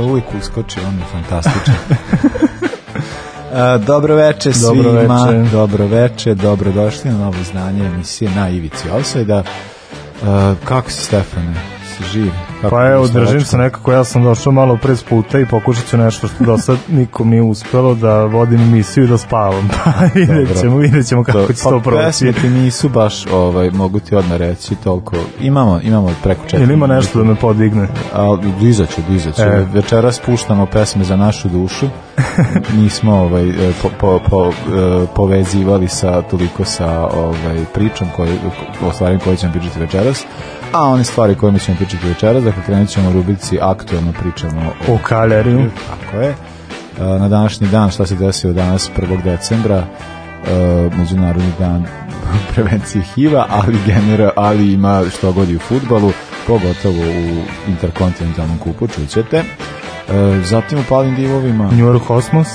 Je uvijek uskoči, on je fantastičan. Uh, dobro veče svima, Dobro veče. dobro veče, dobrodošli na novo izdanje emisije na Ivici Offside-a. Uh, kako si Stefane? Si živ? Kako Pa evo, držim se nekako, ja sam došao malo pre s puta i pokušat ću nešto što do sad nikom nije uspelo, da vodim emisiju i da spavam. Pa vidjet ćemo, vidjet ćemo kako će to pa proći. pesme ti nisu baš, ovaj, mogu ti odmah reći, toliko. Imamo, imamo preko četiri. Ili ima nešto da me podigne? A, dizaće, dizaće. E. Večeras puštamo pesme za našu dušu. Nismo ovaj, e, po, po, po, e, povezivali sa, toliko sa ovaj, pričom koje, o stvarima koje ćemo pričati večeras. A one stvari kojima ćemo pričati večeras, dakle krenut ćemo u rubrici aktualno pričamo o O kaleriju. tako je. E, Na današnji dan, šta se desilo danas 1. decembra, e, Međunarodni dan prevencije HIV-a, ali, genera, ali ima što god i u futbalu, pogotovo u interkontinentalnom kupu, čućete. E, Zatim u palim divovima, New York Cosmos.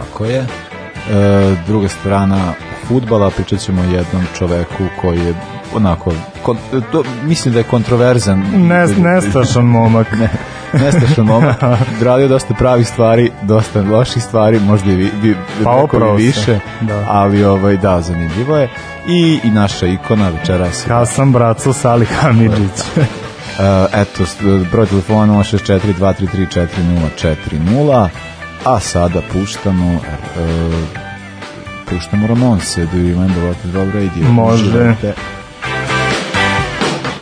tako je. Druga strana futbala, pričat ćemo jednom čoveku koji je onako, kon, to, mislim da je kontroverzan. Ne, nestašan momak. ne, nestašan momak. Radio dosta pravih stvari, dosta loših stvari, možda i vi, bi, Pa i više, da. ali ovaj, da, zanimljivo je. I, i naša ikona večeras. Sam braco Sali Hamidžić. Uh, eto, broj telefona 064 233 4040 a sada puštamo uh, puštamo Ramonse Do you remember what radio Može. Uživajte.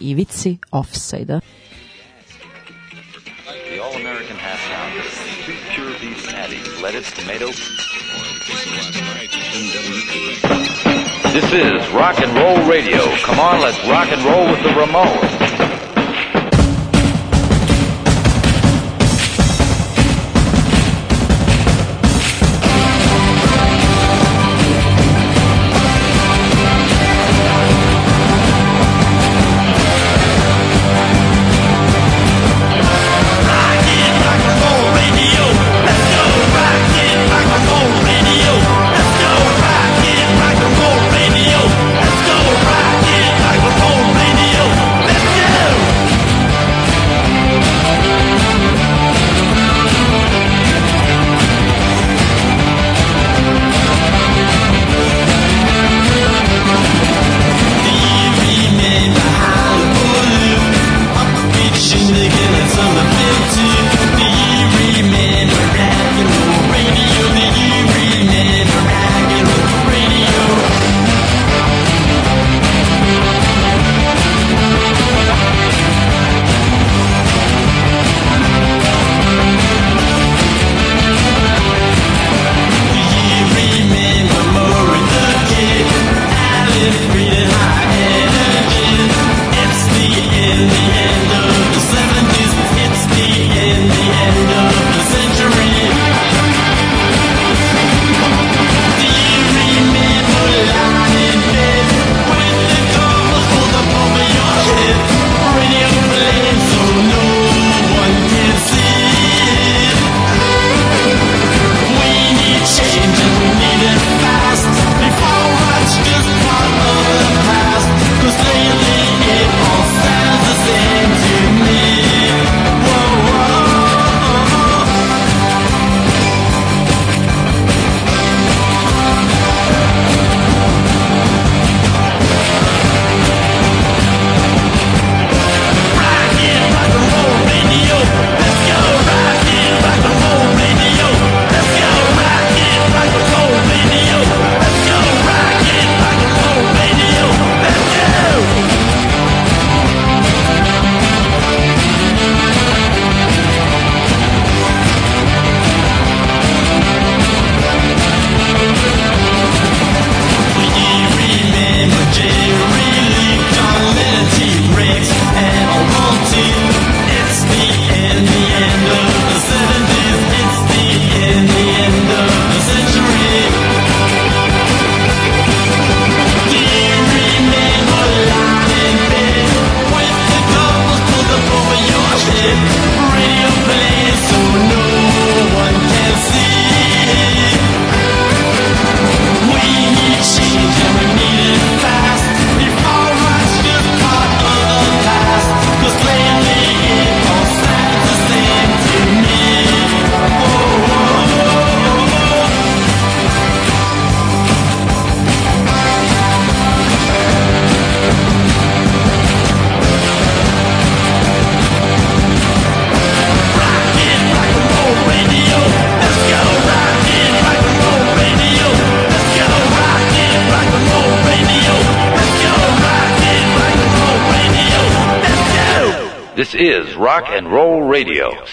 Ivici offside-a. The All-American Half Pounder. Two pure beef patties, lettuce, tomato. This is Rock and Roll Radio. Come on, let's rock and roll with the Ramones.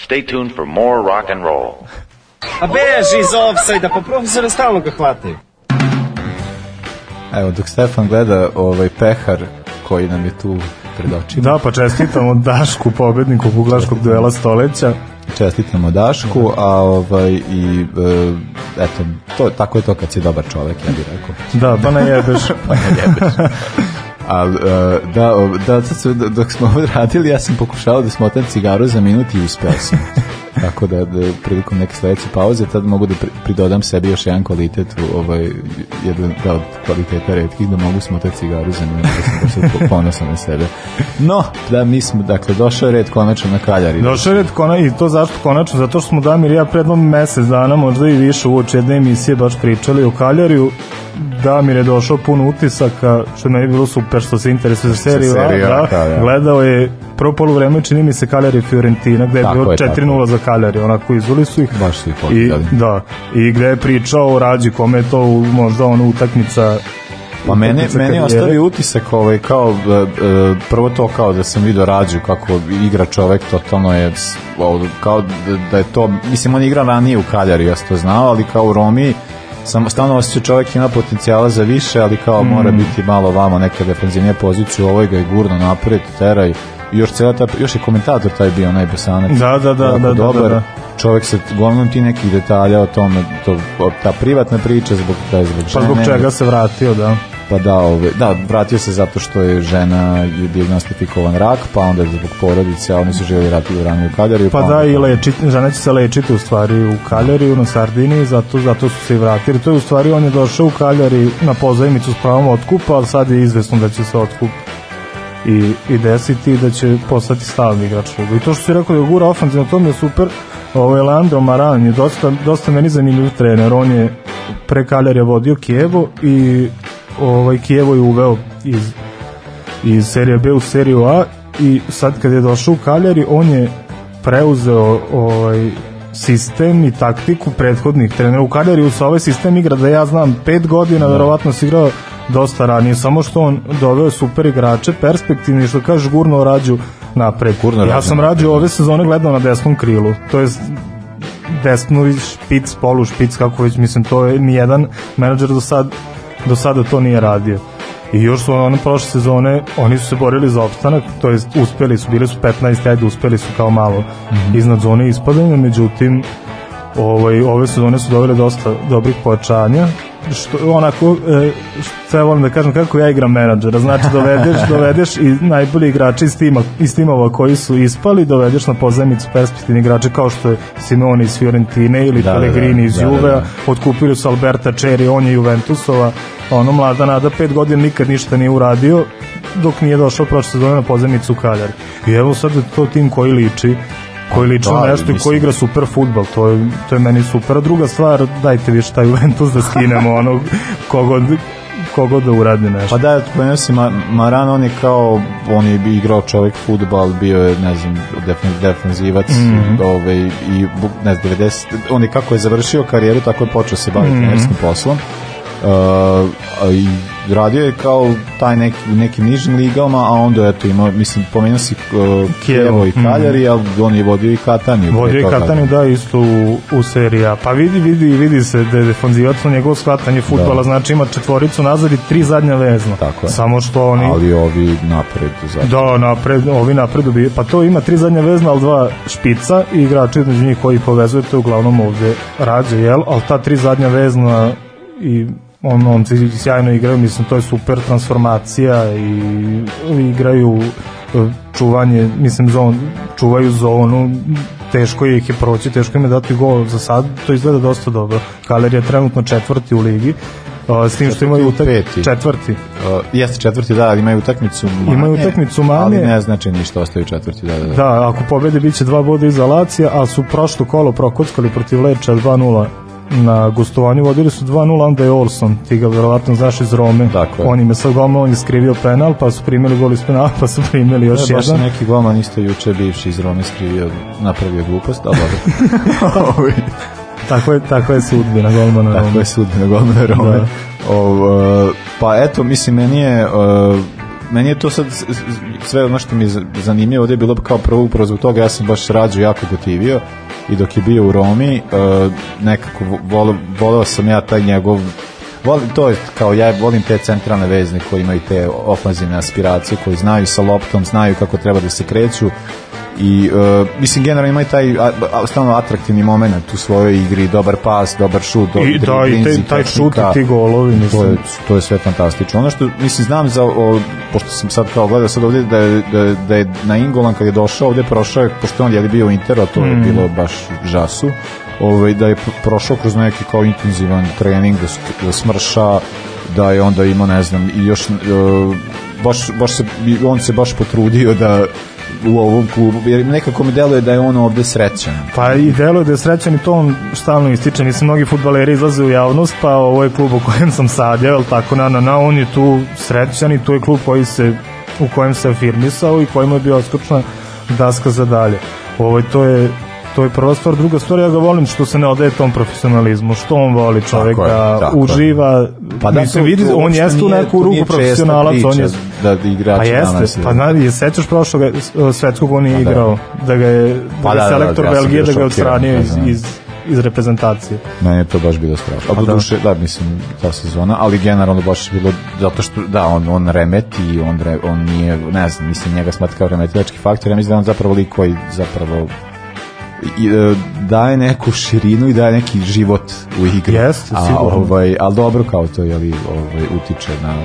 Stay tuned for more rock and roll. A beži iz offside-a, pa profesore stalno ga hvataju. Evo, dok Stefan gleda ovaj pehar koji nam je tu pred očima. Da, pa čestitamo Dašku, pobedniku buglaškog duela stoleća. Čestitamo Dašku, a ovaj i e, eto, to, tako je to kad si dobar čovek, ja bih rekao. Da, pa ne jebeš. pa ne jebeš. A, e, da, o, da, sad su, dok smo ovo radili, ja sam pokušao da smotam cigaru za minut i uspeo sam. Tako da, da prilikom neke sledeće pauze tad mogu da pri, pridodam sebi još jedan kvalitet u ovaj, jedan da, od kvaliteta redkih da mogu smotati cigaru za minut da sam baš ponosan na sebe. No, da mi smo, dakle, došao je red konačno na kaljari. Došao je red kona, i to zašto konačno? Zato što smo Damir i ja prednom mesec dana, možda i više uoči jedne emisije baš pričali o kaljariju Damir je došao pun utisaka, što je bilo super što se interesuje za seriju, seriju A, da, da, da. gledao je prvo polovreme čini mi se Cagliari Fiorentina, gde je Tako bilo je, tako 4-0 za Cagliari, onako izvoli su ih. Baš su ih I, da, i gde je pričao o Rađi, kome je to možda ono utakmica Pa mene, meni je ostavio utisak ovaj, kao, e, e, prvo to kao da sam vidio rađu kako igra čovek, totalno je kao da, da je to, mislim on je igrao ranije u Kaljari, ja sam to znao, ali kao u Romi samo stalno osjeća čovek ima potencijala za više, ali kao Mm. mora biti malo vamo neka defanzivnija pozicija, ovo ga je gurno napred, teraj, i još cijela ta, još je komentator taj bio, onaj Bosanac. Da, da, da, jako da, da, dobar. da, da. Čovek se gomnom ti nekih detalja o tome, to, ta privatna priča zbog, da zbog Pa zbog žene, čega se vratio, da. Pa da, ove, da, vratio se zato što je žena je diagnostifikovan rak, pa onda zbog porodice, a oni su želi vratiti ranije u Kaljariju. Pa da, i leči, žena će se lečiti u stvari u Kaljariju na Sardiniji, zato, zato su se i vratili. To je u stvari, on je došao u Kaljari na pozajmicu s pravom otkupa, ali sad je izvesno da će se otkup i, i desiti i da će postati stalni igrač kluba. I to što si rekao da je gura ofanzivno, to mi je super. Ovo je Leandro Maran je dosta, dosta meni zanimljiv trener. On je pre Kaljarija vodio Kijevo i ovaj Kijevo je uveo iz iz serije B u seriju A i sad kad je došao u Kaljari on je preuzeo ovaj sistem i taktiku prethodnih trenera. U Kaljariju sa ovaj sistem igra da ja znam pet godina verovatno se igrao dosta ranije samo što on doveo super igrače perspektivni što kaže gurno rađu napred. Gurno ja sam rađu ove sezone gledao na desnom krilu to je desnu špic, polu špic, kako već mislim, to je nijedan menadžer do sad do sada to nije radio. I još su ono prošle sezone, oni su se borili za opstanak, to jest uspeli su, bili su 15, ajde uspeli su kao malo iznad zone ispadanja, međutim ovaj, ove sezone su dovele dosta dobrih pojačanja, što onako e, ja volim da kažem kako ja igram menadžera znači dovedeš dovedeš i najbolji igrače iz tima iz timova koji su ispali dovedeš na pozajmicu perspektivni igrače kao što je Simeone iz Fiorentine ili Da, da, Pellegrini iz da, da, Juve da. otkupili su Alberta Čeri on je Juventusova ono mlada nada pet godina nikad ništa nije uradio dok nije došao prošle sezone na pozajmicu u Kaljari i evo sad je to tim koji liči koji liči Da, nešto i koji igra super futbal, to je, to je meni super. A druga stvar, dajte više taj Juventus da skinemo ono kogod, kogod da uradi nešto. Pa da, spomenuo si Ma- Maran, on je kao, on je igrao čovek futbal, bio je, ne znam, defen, defenzivac, mm. -hmm. ovaj, i, ne znam, 90, on je kako je završio karijeru, tako je počeo se Mhm. baviti mm -hmm. trenerskim poslom. Uh, i radio je kao taj neki, nekim nižim ligama, a onda eto imao, mislim, pomenuo si uh, Kijevo i mhm. Kaljari, ali on je vodio i Kataniju. Vodio je toga. Katani da isto u, u seriji A. Pa vidi, vidi, vidi se da je defanzivac na njegovo shvatanje futbala, Da. znači ima četvoricu nazad i tri zadnja vezna. Tako je. Samo što oni... Ali ovi napred. Zato. Da, napred, ovi napred dobije. Pa to ima tri zadnja vezna, ali dva špica i igrači između njih koji povezuje, to je uglavnom ovde rađe, jel? Ali ta tri zadnja vezna i on, on se sjajno igraju, mislim, to je super transformacija i igraju e, čuvanje, mislim, zon, čuvaju zonu, teško je ih je proći, teško im je dati gol za sad, to izgleda dosta dobro. Kaler je trenutno četvrti u ligi, a, s tim što imaju utak, peti. četvrti. Uh, jeste četvrti, da, ali imaju utakmicu manje. Imaju utakmicu manje. Ali ne znači ništa, ostaju četvrti, da, da. da. Da, ako pobede biće dva boda iza Lacija, a su prošlo kolo prokockali protiv Leča 2-0 na gostovanju, vodili su 2-0, onda je Olson, ti ga verovatno znaš iz Rome, Tako je. on im je sa golom, on je skrivio penal, pa su primili gol iz penala, pa su primili još baš jedan. neki golman isto juče bivši iz Rome skrivio, napravio glupost, ali dobro. Tako je, tako je sudbina golmana Tako Rome. je sudbina golmana Rome. Da. O, uh, pa eto, mislim, meni je uh, meni je to sad sve ono što mi je za- zanimljivo ovde je bilo kao prvo upravo zbog toga ja sam baš rađu jako gotivio i dok je bio u Romi uh, nekako vo- voleo, voleo sam ja taj njegov volim to kao ja volim te centralne vezne koji imaju te ofanzivne aspiracije koji znaju sa loptom znaju kako treba da se kreću i uh, mislim generalno imaju taj a, a, stalno atraktivni moment u svojoj igri dobar pas, dobar šut dobar I da, i taj, taj šut i ti golovi, to mislim. je, to je sve fantastično. Ono što, mislim, znam za, o, pošto sam sad kao gledao sad ovdje, da je, da, da je na Ingolan kad je došao ovdje prošao je, pošto on je li bio u Interu, a to Mm. je bilo baš žasu, ovaj, da je pr- prošao kroz neki kao intenzivan trening, da, da smrša, da je onda imao, ne znam, i još, e, baš, baš se, on se baš potrudio da u ovom klubu, jer nekako mi deluje da je on ovde srećan. Pa i deluje da je srećan i to on stalno ističe. Mislim, mnogi futbaleri izlaze u javnost, pa ovo je klub u kojem sam sad, jel tako, na, na, na, on je tu srećan i to je klub koji se, u kojem se afirmisao i kojemu je bio odskočna daska za dalje. Ovo to je to je prva stvar, druga stvar, ja ga volim što se ne odaje tom profesionalizmu, što on voli čovek Tako je, da tako uživa, Pa da, mislim, to- vidi, on jeste u neku ruku profesionalac, on je da igrači Pa jeste, je- pa na, je sećaš prošlog svetskog on je Pa da. igrao, da ga je da Pa ga da, da, selektor da, Belgije da ga je odstranio iz, pa znam. iz, iz reprezentacije. Meni je to baš bilo strašno. A Pa po da. duše, da, mislim, ta sezona, ali generalno baš bilo, zato što, da, on, on remeti, on, re, on nije, ne znam, mislim, njega smatra kao remetilački faktor, ja mislim da on zapravo lik koji zapravo daje neku širinu i daje neki život u igri. Jeste, a, sigurno. ovaj, ali dobro kao to, jeli, ovaj, utiče na,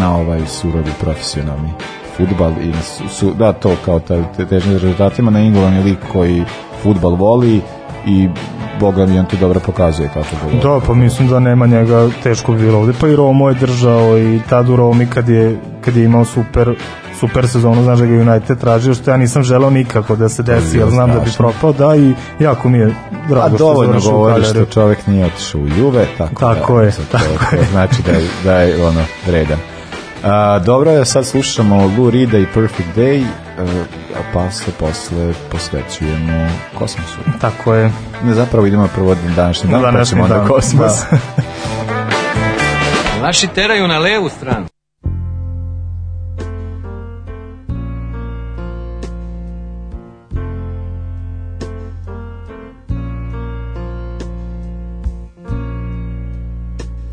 na ovaj surovi profesionalni futbal i su, da to kao ta, te težnje rezultatima na Ingolan je lik koji futbal voli i Boga mi on to dobro pokazuje kako voli. Da, pa mislim da nema njega teško bi bilo ovde, pa i Romo je držao i tad u Romi kad je, kad je imao super super sezonu, znaš da ga je United tražio, što ja nisam želeo nikako da se desi, jer znam da bi propao, da, i jako mi je A drago što je dovoljno završio u govori što čovek nije otišao u Juve, tako, Tako da, je, sad tako to, to znači da je, da je ono vredan. A, dobro je, sad slušamo Lou Rida i Perfect Day, a, a pa se posle posvećujemo kosmosu. Tako je. Ne, zapravo idemo prvo na današnji dan, pa ćemo onda kosmos. da. Naši teraju na levu stranu.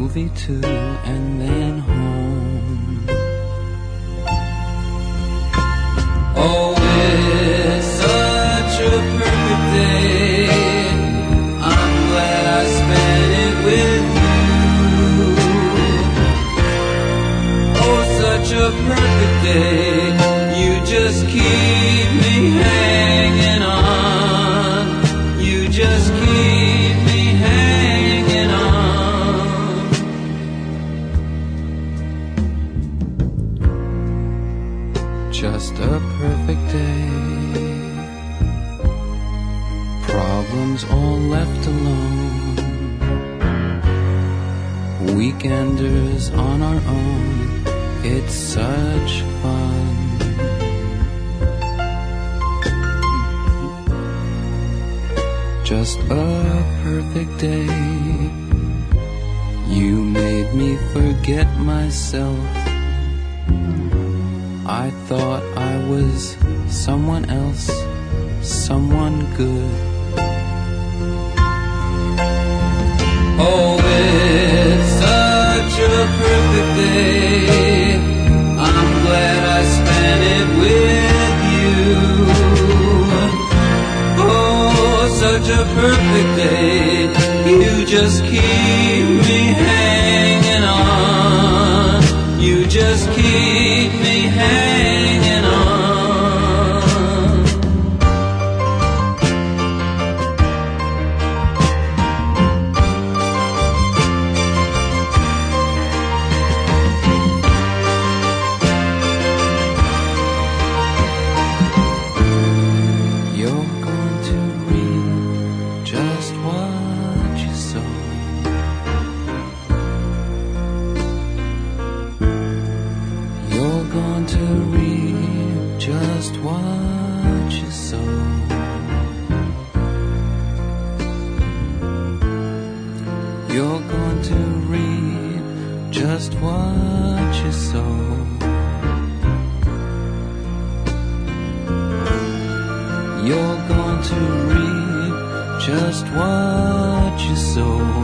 Movie too, and then home. Oh, it's such a perfect day. I'm glad I spent it with you. Oh, such a perfect day. Day. You made me forget myself. I thought You're going to reap just what you sow. You're going to reap just what you sow.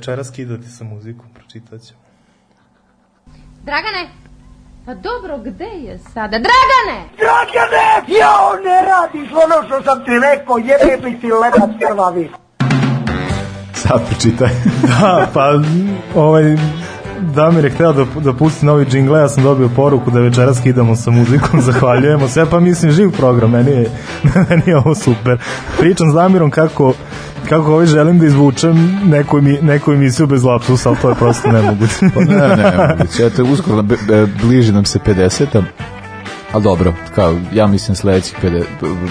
Večera skidati sa muzikom, pročitat ćemo. Dragane, pa dobro, gde je sada? Dragane! Dragane! Jao, ne radiš ono što sam ti rekao, jebe mi ti lebac krvavi. Sad pročitaj. da, pa ovaj Damir je hteo da, da pusti novi džingle, ja sam dobio poruku da večeras skidamo sa muzikom, zahvaljujemo se, pa mislim živ program, meni je, meni je ovo super. Pričam s Damirom kako kako ovaj želim da izvučem neku, emi, neku emisiju bez lapsusa, ali to je prosto nemoguće. pa ne, ne, nemoguće. Eto, uskoro be, be, bliži nam se 50 Ali dobro, kao, ja mislim sledećih 50,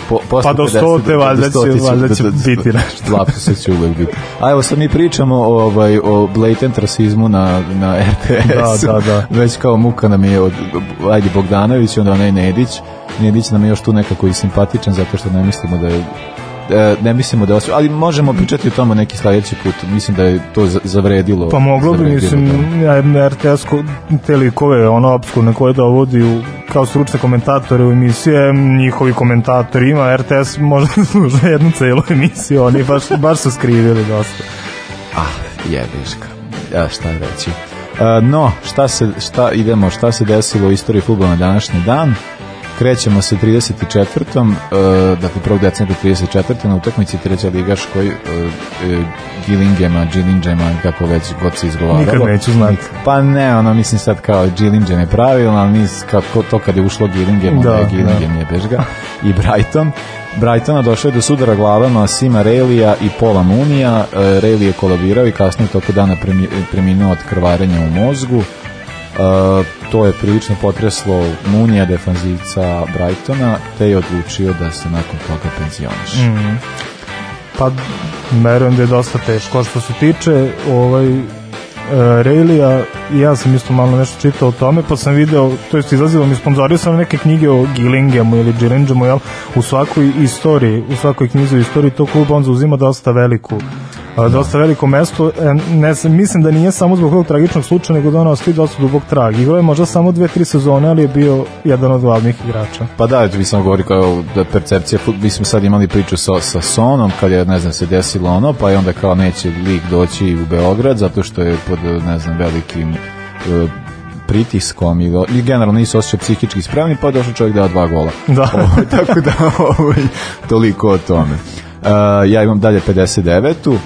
po, posle pa do 100 te valjda će, valjda će biti nešto. Lapsusa će uvek biti. A evo sad mi pričamo o, ovaj, o blatant rasizmu na, na RTS. Da, da, da. Već kao muka nam je od, ajde Bogdanović, onda onaj Nedić. Nedić nam je još tu nekako i simpatičan zato što ne mislimo da je ne mislimo da osvi, ali možemo pričati o tome neki sledeći put. Mislim da je to zavredilo. Pa moglo bi, mislim, ja, RTS te likove, ono obskurne koje dovodi u, kao stručne komentatore u emisije, njihovi komentatori ima, RTS možda služa jednu celu emisiju, oni baš, baš su skrivili dosta. Ah, jebiška. Ja, šta reći. Uh, no, šta se, šta idemo, šta se desilo u istoriji futbola na današnji dan? Krećemo sa 34. Uh, dakle 1. decembra 34. na utakmici treća ligaškoj uh, uh, Gillingema, Gillingema, kako već god se izgovaralo. Nikad neću znati. Pa ne, ono, mislim sad kao Gillingem je pravilno, ali mis, kako to kad je ušlo Gillingem, da, je Gillingem da. je bežga. I Brighton. Brightona došao je do sudara glavama Sima Relija i Pola Munija. Uh, Reli je kolabirao i kasnije toko dana preminuo od krvarenja u mozgu. Uh, to je prilično potreslo Munija defanzivca Brightona, te je odlučio da se nakon toga penzioniš. Mm. Pa, verujem da je dosta teško. Što se tiče ovaj, Railija i ja sam isto malo nešto čitao o tome, pa sam video, to jest izlazilo mi, sponzorio sam neke knjige o Gillingemu ili Gillingemu, jel, u svakoj istoriji, u svakoj knjizi u istoriji to klub on zauzima dosta veliku dosta veliko mesto. E, ne, mislim da nije samo zbog ovog tragičnog slučaja, nego da ono ostaje dosta dubog trag. Igrao je možda samo dve, tri sezone, ali je bio jedan od glavnih igrača. Pa da, vi sam govori kao da percepcija, mi smo sad imali priču sa, sa Sonom, kad je, ne znam, se desilo ono, pa je onda kao neće lik doći u Beograd, zato što je pod, ne znam, velikim uh, pritiskom i, i generalno nisu osjećao psihički spremni, pa je došao čovjek da dva gola. Da. Ovo, ovaj, tako da, ovo, ovaj, toliko o tome. Uh, ja imam dalje 59 uh,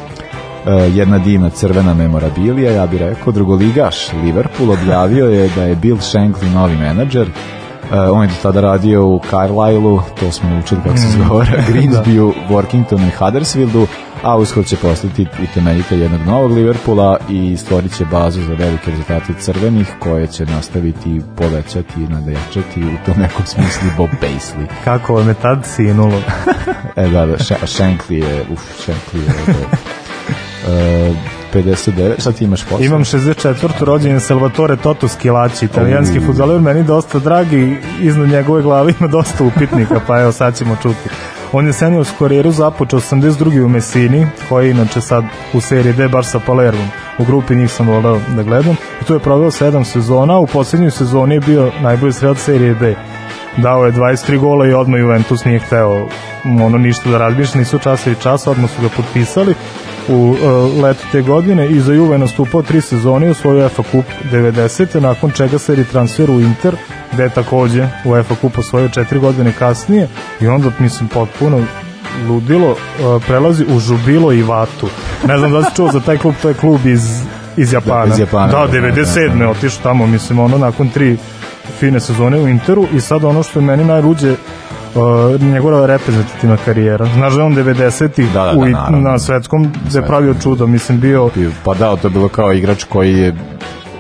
jedna divna crvena memorabilija, ja bih rekao, drugoligaš Liverpool objavio je da je Bill Shankly novi menadžer, Uh, on je do tada radio u Carlisle-u, to smo učili kako se mm. zgovara, Greensbyu, da. Workingtonu i Huddersfieldu, a uskoro će postati utemeljitelj jednog novog Liverpoola i stvorit će bazu za velike rezultate crvenih koje će nastaviti povećati i nadajačati u tom nekom smislu Bob Paisley. Kako je me tad sinulo. e da, da, Shankly je, uf, Shankly je, 59, šta ti imaš posle? Imam 64. rođenje Salvatore Toto Skilaci, italijanski uh. futbaler, meni dosta dragi, iznad njegove glave ima dosta upitnika, pa evo sad ćemo čuti. On je seniorsku karijeru započeo 82. u Messini, koji je inače sad u seriji D baš sa Palermom. U grupi njih sam voleo da gledam. I tu je proveo 7 sezona, u poslednjoj sezoni je bio najbolji sred serije D. Dao je 23 gola i odmah Juventus nije hteo ono ništa da razmišlja, nisu časa i čas, odmah su ga potpisali u uh, letu te godine i za Juve nastupao tri sezone u svoju UEFA Cup 90. nakon čega se retransfer u Inter gde je takođe u UEFA Cup osvojio četiri godine kasnije i onda mislim potpuno ludilo uh, prelazi u Žubilo i Vatu. Ne znam da si čuo za taj klub, to je klub iz iz Japana. Da, iz Japana, Da, da, da, 97. da. je otišao tamo, mislim, ono, nakon tri fine sezone u Interu i sad ono što je meni najluđe uh, njegova reprezentativna karijera. Znaš da je on 90-ih Da, da, da, naravno. na svetskom da je pravio čudo, mislim bio Pa da, to je bilo kao igrač koji je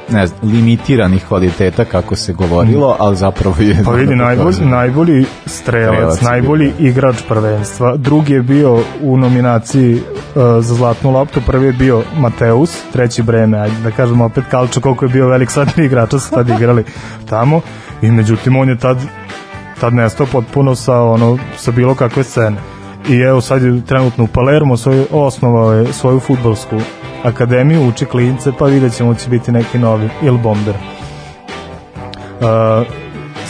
ne znam, limitiranih kvaliteta kako se govorilo, ali zapravo je Pa vidi, najbolji, najbolji strelac, Strelac najbolji igrač prvenstva. Drugi je bio u nominaciji uh, za zlatnu loptu, prvi je bio Mateus, treći Breme, ajde da kažemo opet Kalčo koliko je bio velik sad igrača su tad igrali tamo i međutim on je tad tad nestao potpuno sa ono sa bilo kakve scene. I evo sad je trenutno u Palermo svoj, osnovao je svoju futbolsku akademiju, uči klince, pa vidjet ćemo će biti neki novi Il Bomber. Uh,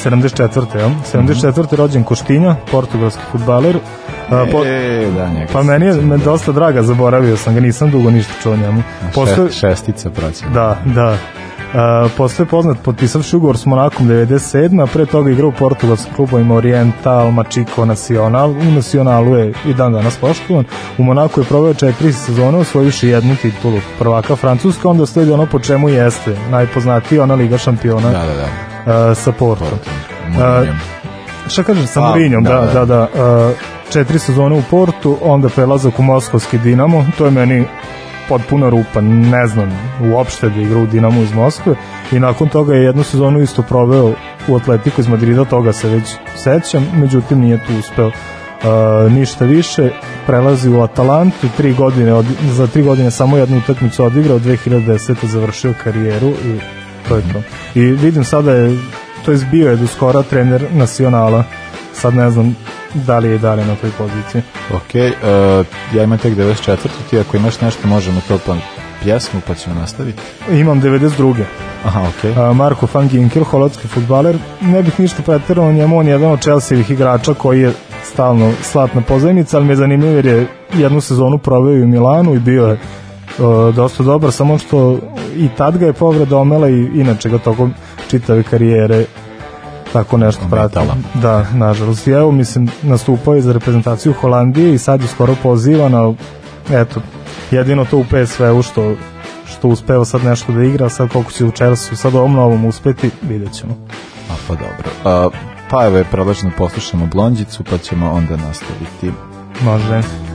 74. Ja? 74. rođen Koštinja, portugalski futbaler. Uh, po, E, da, njega pa meni je me da. dosta draga, zaboravio sam ga, nisam dugo ništa čuo njemu. Postoje, Še, šestica praćena. Da, da. Uh, postoje poznat potpisavši ugovor s Monakom 97. a pre toga igrao u portugalskim klubovima Oriental, Machico, Nacional. U Nacionalu je i dan danas poštovan. U Monaku je proveo četiri sezone, osvojivši jednu titulu prvaka Francuska, onda sledi ono po čemu jeste. Najpoznatiji ona Liga šampiona Da, da, da. uh, sa Portom. Mourinho. Šta kažeš sa Pa, Mourinhom, da, da, da, da. Uh, četiri sezone u Portu, onda prelazak u Moskovski Dinamo, to je meni potpuno rupa, ne znam uopšte da igra u Dinamo iz Moskve i nakon toga je jednu sezonu isto proveo u Atletiku iz Madrida, toga se već sećam, međutim nije tu uspeo uh, ništa više, prelazi u Atalantu, tri godine, od, za tri godine samo jednu utakmicu odigrao, 2010. završio karijeru i to je to. I vidim sada je, to je bio je do skora trener nacionala, sad ne znam da li je dalje na toj poziciji. Ok, uh, ja imam tek 94. Ti ako imaš nešto možemo to pa pjesmu pa ćemo nastaviti. Imam 92. Aha, ok. A, Marko van Ginkel, holandski futbaler, ne bih ništa preterao o njemu, on je jedan od Chelsea-evih igrača koji je stalno slatna pozajmica, ali mi je zanimljivo jer je jednu sezonu proveo i u Milanu i bio je uh, dosta dobar, samo što i tad ga je povreda omela i inače ga tokom čitave karijere tako nešto prati. Ometala. Da, nažalost. I evo, mislim, nastupao je za reprezentaciju Holandije i sad je skoro pozivan, ali eto, jedino to u PSV-u što što uspeo sad nešto da igra, sad koliko će u Chelsea sad ovom novom uspeti, vidjet ćemo. A pa dobro. Uh, pa evo je predlažno poslušamo Blondjicu pa ćemo onda nastaviti. Može. One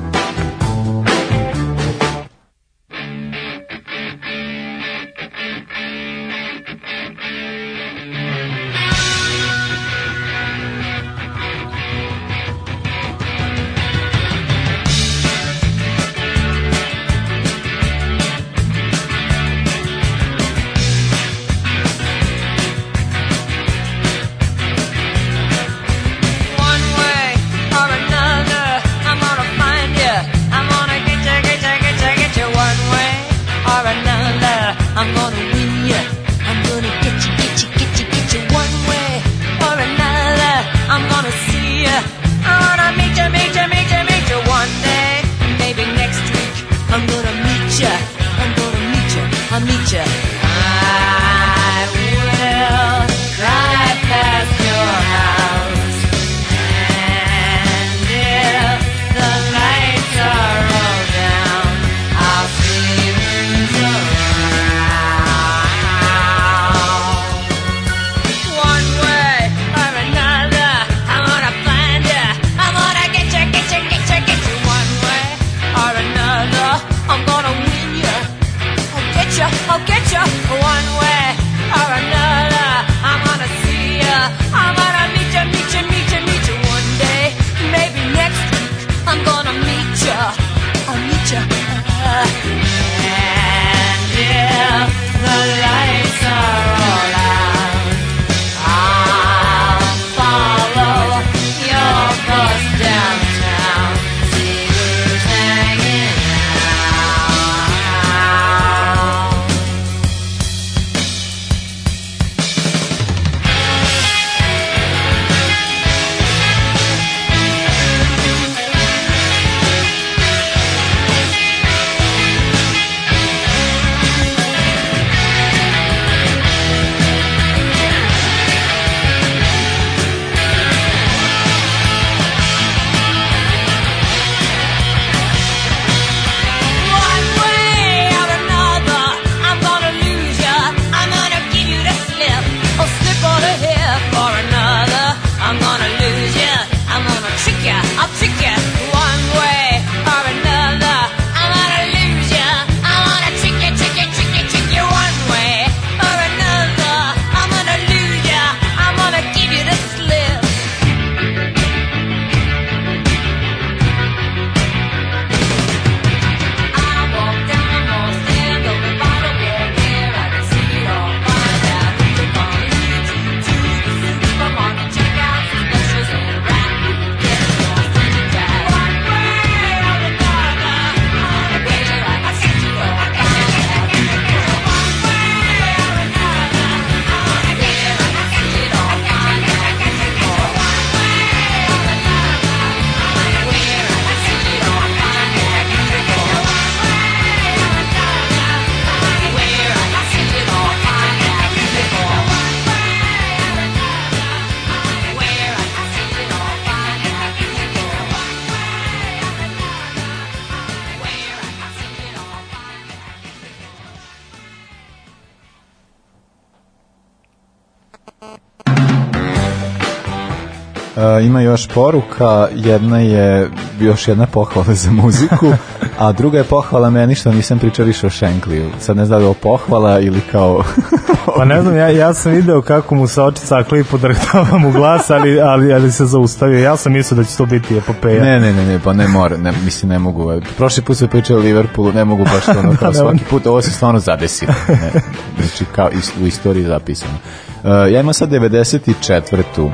još poruka, jedna je još jedna pohvala za muziku, a druga je pohvala meni što nisam pričao više o Šenkliju. Sad ne znam da je pohvala ili kao... Pa ne znam, ja, ja sam video kako mu se oči cakli i podrhtava mu glas, ali, ali, ali se zaustavio. Ja sam mislio da će to biti epopeja. Ne, ne, ne, ne, pa ne mora, ne, mislim ne mogu. Prošli put se pričao o Liverpoolu, ne mogu baš to ono kao ne svaki mogu. put, ovo se stvarno zadesilo. Ne, znači kao u istoriji zapisano. Uh, ja imam sad 94.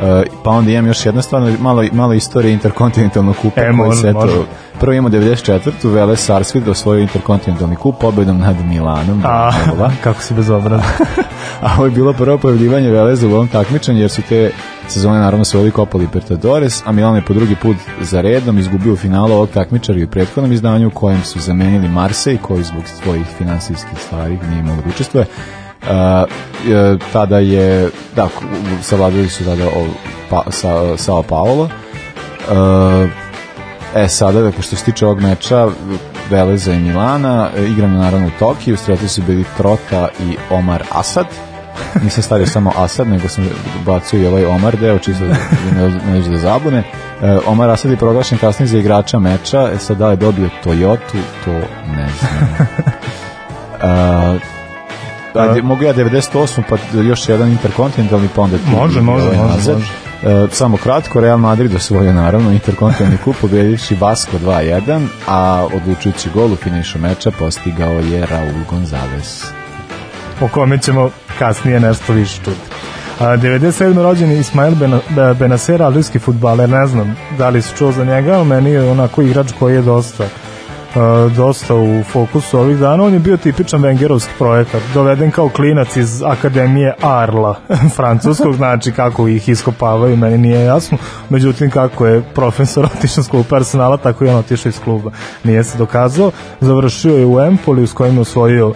Uh, pa onda imam još jedna stvarno malo, malo istorije interkontinentalnog kupa E, koji se eto, prvo imamo 94. Vele Sarsfield osvojio interkontinentalni kup pobedom nad Milanom. A, Nebula. kako si bezobrazan. A ovo je bilo prvo pojavljivanje Veleza u ovom takmičenju jer su te sezone naravno svojili Copa Libertadores, a Milan je po drugi put za redom izgubio u finalu ovog takmičara i u prethodnom izdanju u kojem su zamenili Marseille koji zbog svojih finansijskih stvari nije mogao da učestvuje. Uh, e, tada je da, savladali su tada o, pa, sa, Sao Paulo uh, E sada, dakle, što se tiče ovog meča Veleza i Milana, e, igrano naravno u Tokiju, sretli su bili Trota i Omar Asad. Nisam stavio samo Asad, nego sam bacio i ovaj Omar deo, čisto da ne, ne da zabune. E, Omar Asad je proglašen kasnije za igrača meča, e sad da je dobio Toyotu, to ne znam. E, Ajde, mogu ja 98, pa još jedan interkontinentalni, pa onda Može, može, ovaj može, nazad. može. E, samo kratko, Real Madrid osvojio naravno interkontinentalni kup pobedivši Vasco 2-1, a odlučujući gol u finišu meča postigao je Raul Gonzalez. o kome ćemo kasnije nešto više čuti. A, 97. rođeni Ismail Bena- Be- Benacer, alžirski futbaler, ne znam da li si čuo za njega, ali meni je onako igrač koji je dosta dosta u fokusu ovih dana. On je bio tipičan Wengerovski projekat, doveden kao klinac iz Akademije Arla, francuskog, znači kako ih iskopavaju, meni nije jasno. Međutim, kako je profesor otišao s kluba Arsenala, tako i on otišao iz kluba. Nije se dokazao. Završio je u Empoli, s kojim je osvojio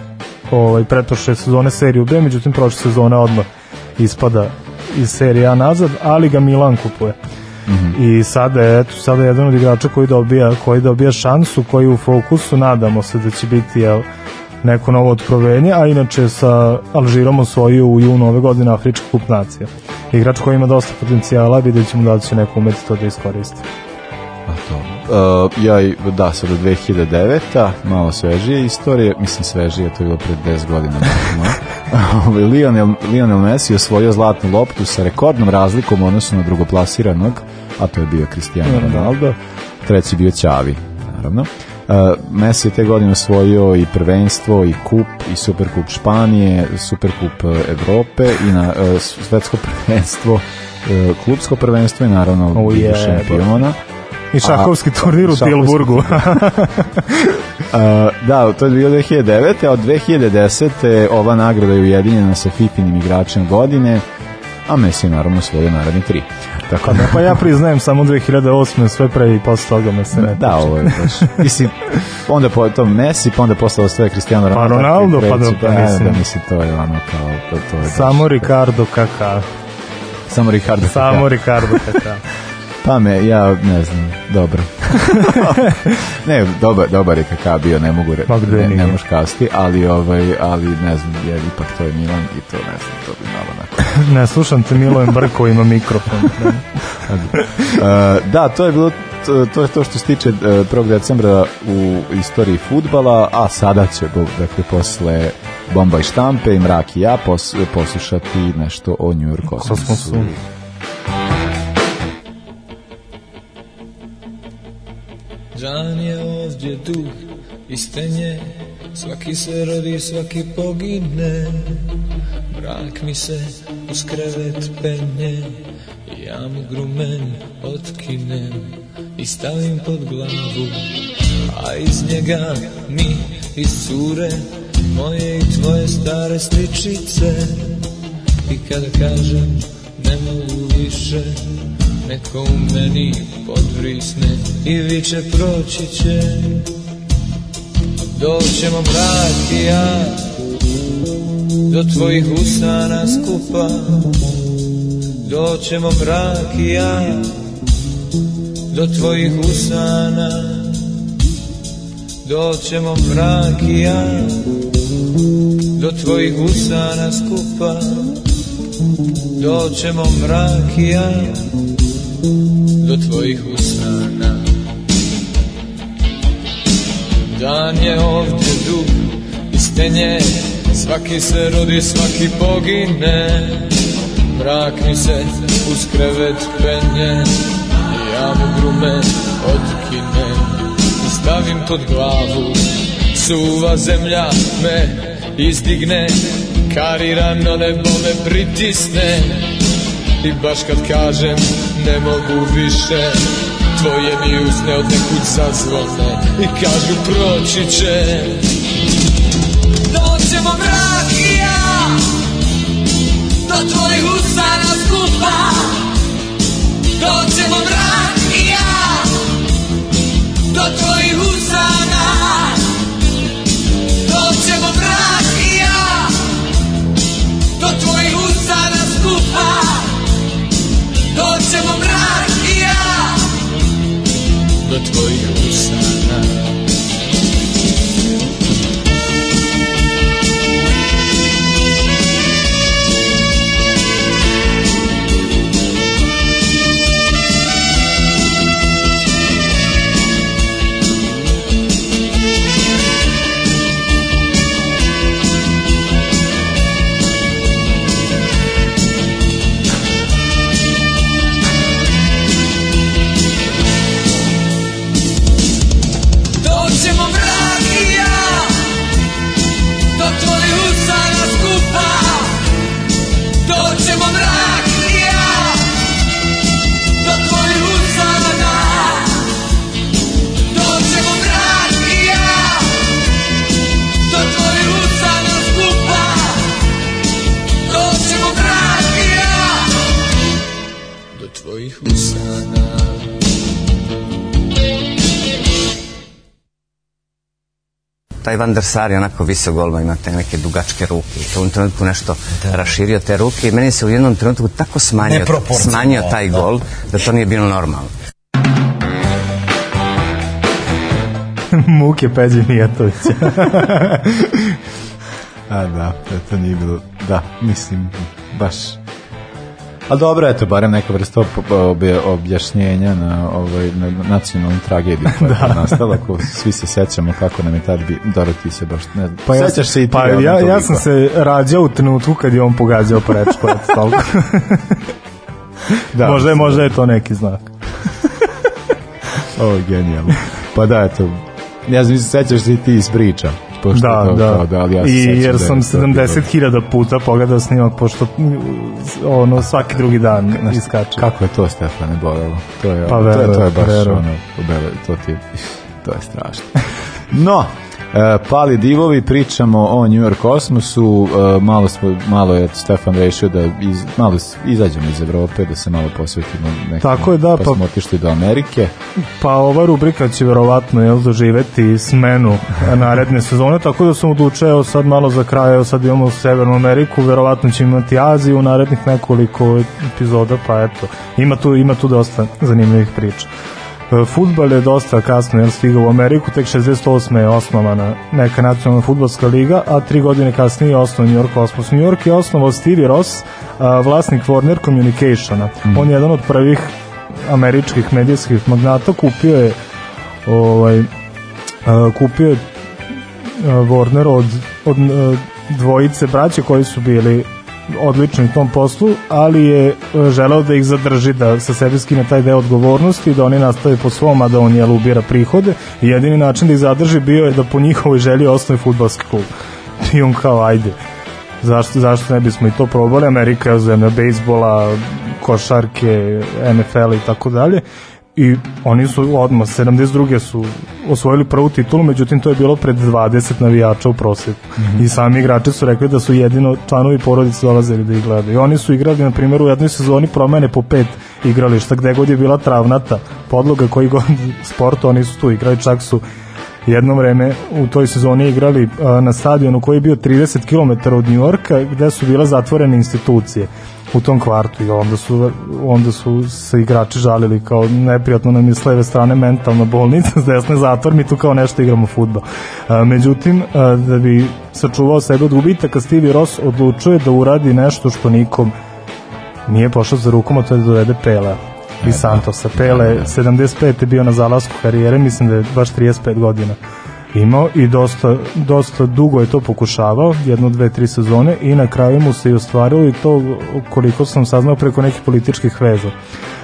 ovaj, pretprošle sezone seriju B, međutim prošle sezone odmah ispada iz serije A nazad, ali ga Milan kupuje. I sada je, eto, sada je jedan od igrača koji dobija, koji dobija šansu, koji u fokusu, nadamo se da će biti jel, neko novo otkrovenje, a inače sa Alžirom osvojio u junu ove godine Afrički kup nacija. Igrač koji ima dosta potencijala, vidjet ćemo da će neko umeti to da iskoristi. A to. Uh, ja, da, sad do 2009. malo svežije istorije, mislim svežije, to je bilo pred 10 godina. Ovaj, Lionel, Lionel Messi osvojio zlatnu loptu sa rekordnom razlikom u odnosu na drugoplasiranog, a to je bio Cristiano Ronaldo, treći bio Ćavi, naravno. Uh, Messi je te godine osvojio i prvenstvo, i kup, i superkup Španije, superkup uh, Evrope i na uh, svetsko prvenstvo, uh, klubsko prvenstvo i naravno O, Ligu jebote. I šahovski turnir u Tilburgu. Uh, da, to je bilo 2009. a od 2010. ova nagrada je ujedinjena sa Fifinim igračem godine, a Messi je naravno svoje naredni tri. Tako Pa, da, da, pa ja priznajem samo 2008. sve pre i posle toga me se ne da, ovo je baš. Mislim, onda po to Messi, pa onda posle ostaje Cristiano Ronaldo. Pa Ronaldo, i pa treći, da, pa mislim. Da, mislim, to je ono kao, to, to je baš- Samo Ricardo Kaka. samo Ricardo. Samo Kaká. Ricardo Kaka. Pa me, ja ne znam, dobro. ne, dobar, dobar je kakav bio, ne mogu re, Ma gde ne, ne moš kasti, ali, ovaj, ali ne znam, je, ipak to je Milan i to ne znam, to bi malo onako. ne slušam te Milojem Brko ima mikrofon. Da, to je bilo to, je to što se tiče uh, 1. decembra u istoriji futbala, a sada će, dakle, posle Bomba i štampe i Mrak i ja pos, poslušati nešto o New York. Kosmosu. Dan je ovdje dug i stenje Svaki se rodi, svaki pogine. Mrak mi se uz krevet penje Ja mu grumen otkinem I stavim pod glavu. A iz njega mi iscure Moje i tvoje stare sličice. I kada kažem ne mogu više Neko u meni podvrisne i viče proći će. Doćemo mrak i ja Do tvojih usana skupa. Doćemo mrak i ja Do tvojih usana Doćemo mrak i ja Do tvojih usana skupa. Doćemo mrak i ja do tvojih usana Dan je ovdje dug i stenje Svaki se rodi, svaki pogine. Mrak mi se uz krevet penje ja mu grume otkinem I stavim pod glavu Suva zemlja me izdigne Karirano nebo me pritisne. I baš kad kažem ne mogu više. Tvoje mi usne od nekud zazvone I kažu proći će. Doćemo mrak i ja Do tvojih usana skupa. Doćemo mrak do taj Van der Sar je onako visok golman, ima te neke dugačke ruke i to u trenutku nešto raširio te ruke i meni se u jednom trenutku tako smanjio, smanjio taj da. gol da to nije bilo normalno. Muke Peđe Mijatovića. A da, da, to nije bilo, da, mislim, baš. A dobro, eto, barem neka vrsta objašnjenja na, ovaj, na nacionalnu tragediju koja je nastala, ko svi se sećamo kako nam je tad bi, dobro ti se baš, ne znam, Pa ja, sećaš se i ti, pa ja, ja sam se rađao u trenutku kad je on pogađao prečko, eto toliko. Da, možda, je, možda je to neki znak. Ovo je genijalno. Pa da, eto, ja znam, sećaš se i ti iz priča. Pošto da, to, da. Kao, da ali ja se I jer je sam to bilo- 70.000 puta pogledao snimak, pošto ono, svaki drugi dan Znaš, iskače. Kako je to Stefane bolelo? To je, Pa ono, to je, to je baš verujem. ono, obele, to ti to je strašno. No, pali divovi, pričamo o New York Kosmosu, e, malo, smo, malo je Stefan rešio da iz, malo izađemo iz Evrope, da se malo posvetimo nekim, Tako je, da, pa, pa- smo otišli do Amerike. Pa ova rubrika će verovatno jel, doživeti smenu naredne sezone, tako da sam odlučio sad malo za kraj, evo sad imamo Severnu Ameriku, verovatno ćemo imati Aziju u narednih nekoliko epizoda, pa eto, ima tu, ima tu dosta zanimljivih priča. Futbal je dosta kasno jel, stigao u Ameriku, tek 68. je osnovana neka nacionalna futbolska liga, a tri godine kasnije je osnovan New York Cosmos. New York je osnovao Stevie Ross, vlasnik Warner Communicationa. On je jedan od prvih američkih medijskih magnata, kupio je ovaj, kupio je Warner od, od dvojice braće koji su bili odlični u tom poslu, ali je e, želeo da ih zadrži, da sa sebi skine taj deo odgovornosti, da oni nastave po svom, a da on jel ubira prihode jedini način da ih zadrži bio je da po njihovoj želji osnovi futbalski klub. I on kao, ajde, zašto, zašto ne bismo i to probali? Amerika je zemlja bejsbola, košarke, NFL i tako dalje i oni su odmah 72. su osvojili prvu titulu, međutim to je bilo pred 20 navijača u proseku. Mhm. I sami igrači su rekli da su jedino članovi porodice dolazili da ih gledaju. I oni su igrali, na primjer, u jednoj sezoni promene po pet igrališta, gde god je bila travnata podloga koji god sport, oni su tu igrali, čak su jedno vreme u toj sezoni igrali a, na stadionu koji je bio 30 km od Njujorka gde su bile zatvorene institucije u tom kvartu i onda su, onda su se igrači žalili kao neprijatno nam je s leve strane mentalna bolnica, s desne zatvor, mi tu kao nešto igramo futbol. A, međutim, a, da bi sačuvao sebe od gubitaka, Stevie Ross odlučuje da uradi nešto što nikom nije pošao za rukom, a to je da dovede Pela E, iz Santosa. Pele 75. je bio na zalasku karijere, mislim da je baš 35 godina imao i dosta, dosta dugo je to pokušavao, jednu, dve, tri sezone i na kraju mu se i ostvarilo i to koliko sam saznao preko nekih političkih veza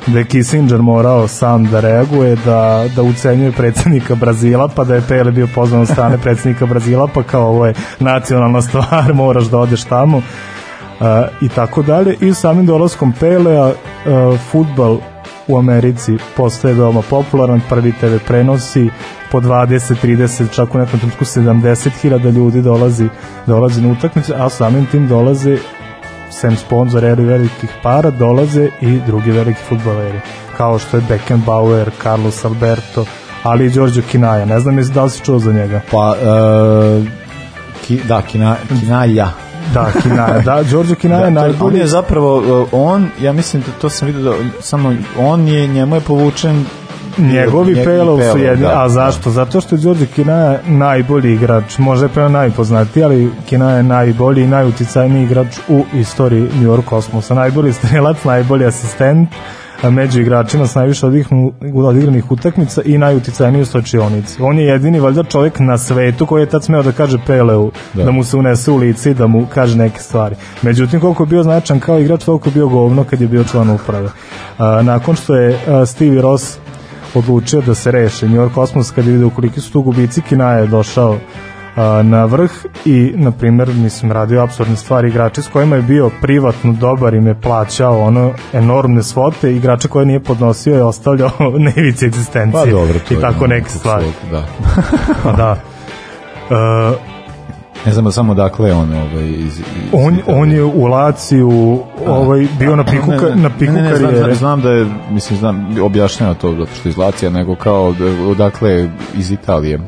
da je Kissinger morao sam da reaguje, da, da ucenjuje predsednika Brazila, pa da je Pele bio pozvan od strane predsednika Brazila, pa kao ovo je nacionalna stvar, moraš da odeš tamo uh, i tako dalje. I samim dolaskom Pelea uh, futbal u Americi postaje veoma popularan, prvi TV prenosi po 20, 30, čak u nekom trenutku 70.000 ljudi dolazi, dolazi na utakmice, a samim tim dolaze sem sponzora i velikih para dolaze i drugi veliki futbaleri kao što je Beckenbauer, Carlos Alberto ali i Đorđo Kinaja ne znam da li si čuo za njega Pa, uh, ki, da, kina, Kinalja. Da, Kinaja, da, Đorđo Kinaja Da, najbolji. on je zapravo, uh, on, ja mislim da to sam vidio da samo on je, njemu je povučen Njegovi nje- Pelov su jedni, da, a zašto? Zato što je Đorđe Kinaja najbolji igrač, možda je Pelov najpoznatiji, ali Kinaja je najbolji i najuticajniji igrač u istoriji New York Cosmosa. Najbolji strelac, najbolji asistent, među igračima s najviše odigranih utakmica i najuticajniji u stočionici. On je jedini valjda čovjek na svetu koji je tad smeo da kaže Peleu, da. Da. mu se unese u lice i da mu kaže neke stvari. Međutim, koliko je bio značan kao igrač, toliko je bio govno kad je bio član uprave. A, nakon što je a, Stevie Ross odlučio da se reše New York Cosmos kad je vidio koliki su tu gubici Kinaja je došao na vrh i na primjer mislim radio apsurdne stvari igrači s kojima je bio privatno dobar im je plaćao ono enormne svote igrače koje nije podnosio je ostavljao na ivici egzistencije Pa dobro, to i tako neke stvari svog, Da. pa da Uh, Ne znam samo dakle on ovaj iz, iz on, Italije. on je u Laciju ovaj, bio na piku, Ne, ne, na piku ne, ne, znam, karijere. znam, znam da je, mislim, znam, objašnjava to zato što iz Lacija, nego kao, da- odakle iz Italije.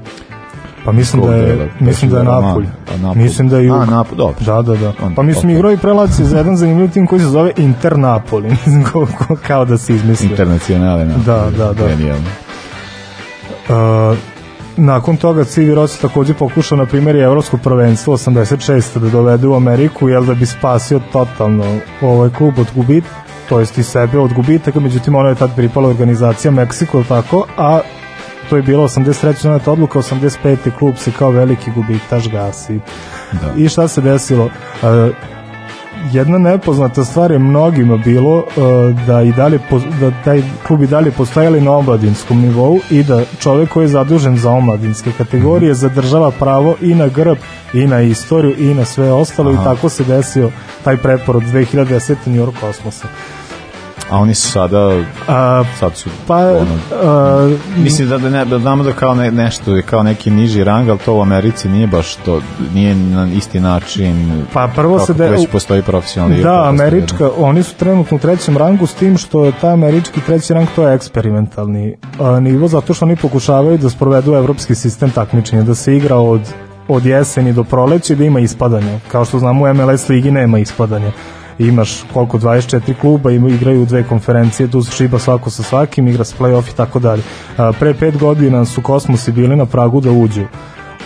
Pa mislim da je, mislim da je Roman, Napolj. a Napolj. Mislim da je jug. A, Napolj, dobro. Da, da, da. Pa mislim igrao i prelaci za jedan zanimljiv tim koji se zove Inter Napoli. Mislim kao da se izmislio. Internacionale. Napolj. Da, da, da. Genijalno. Uh, nakon toga Civi Rossi takođe pokušao na primjer i evropsko prvenstvo 86. da dovede u Ameriku jel da bi spasio totalno ovaj klub od gubit to jest i sebe od gubitaka međutim ono je tad pripala organizacija Meksiko tako a to je bilo 83. doneta odluka 85. klub se kao veliki gubitaš gasi Da. i šta se desilo uh, jedna nepoznata stvar je mnogima bilo uh, da i dalje da taj klub i dalje postojali na omladinskom nivou i da čovek koji je zadužen za omladinske kategorije zadržava pravo i na grb i na istoriju i na sve ostalo Aha. i tako se desio taj preporod 2010. New York Kosmosa. A oni su sada, A, sad su, pa, ono, a, Mislim da, da, ne, da znamo da kao ne, nešto je kao neki niži rang, ali to u Americi nije baš to, nije na isti način. Pa prvo se de- već postoji profesionalni Da, američka, oni su trenutno u trećem rangu s tim što je taj američki treći rang to je eksperimentalni a, nivo zato što oni pokušavaju da sprovedu evropski sistem takmičenja, da se igra od od jeseni do proleća i da ima ispadanja. Kao što znamo u MLS ligi nema ispadanja. Imaš koliko 24 kluba ima igraju dve konferencije, tu se šiba svako sa svakim, igra se play-off i tako dalje. Pre pet godina su Kosmosi bili na pragu da uđu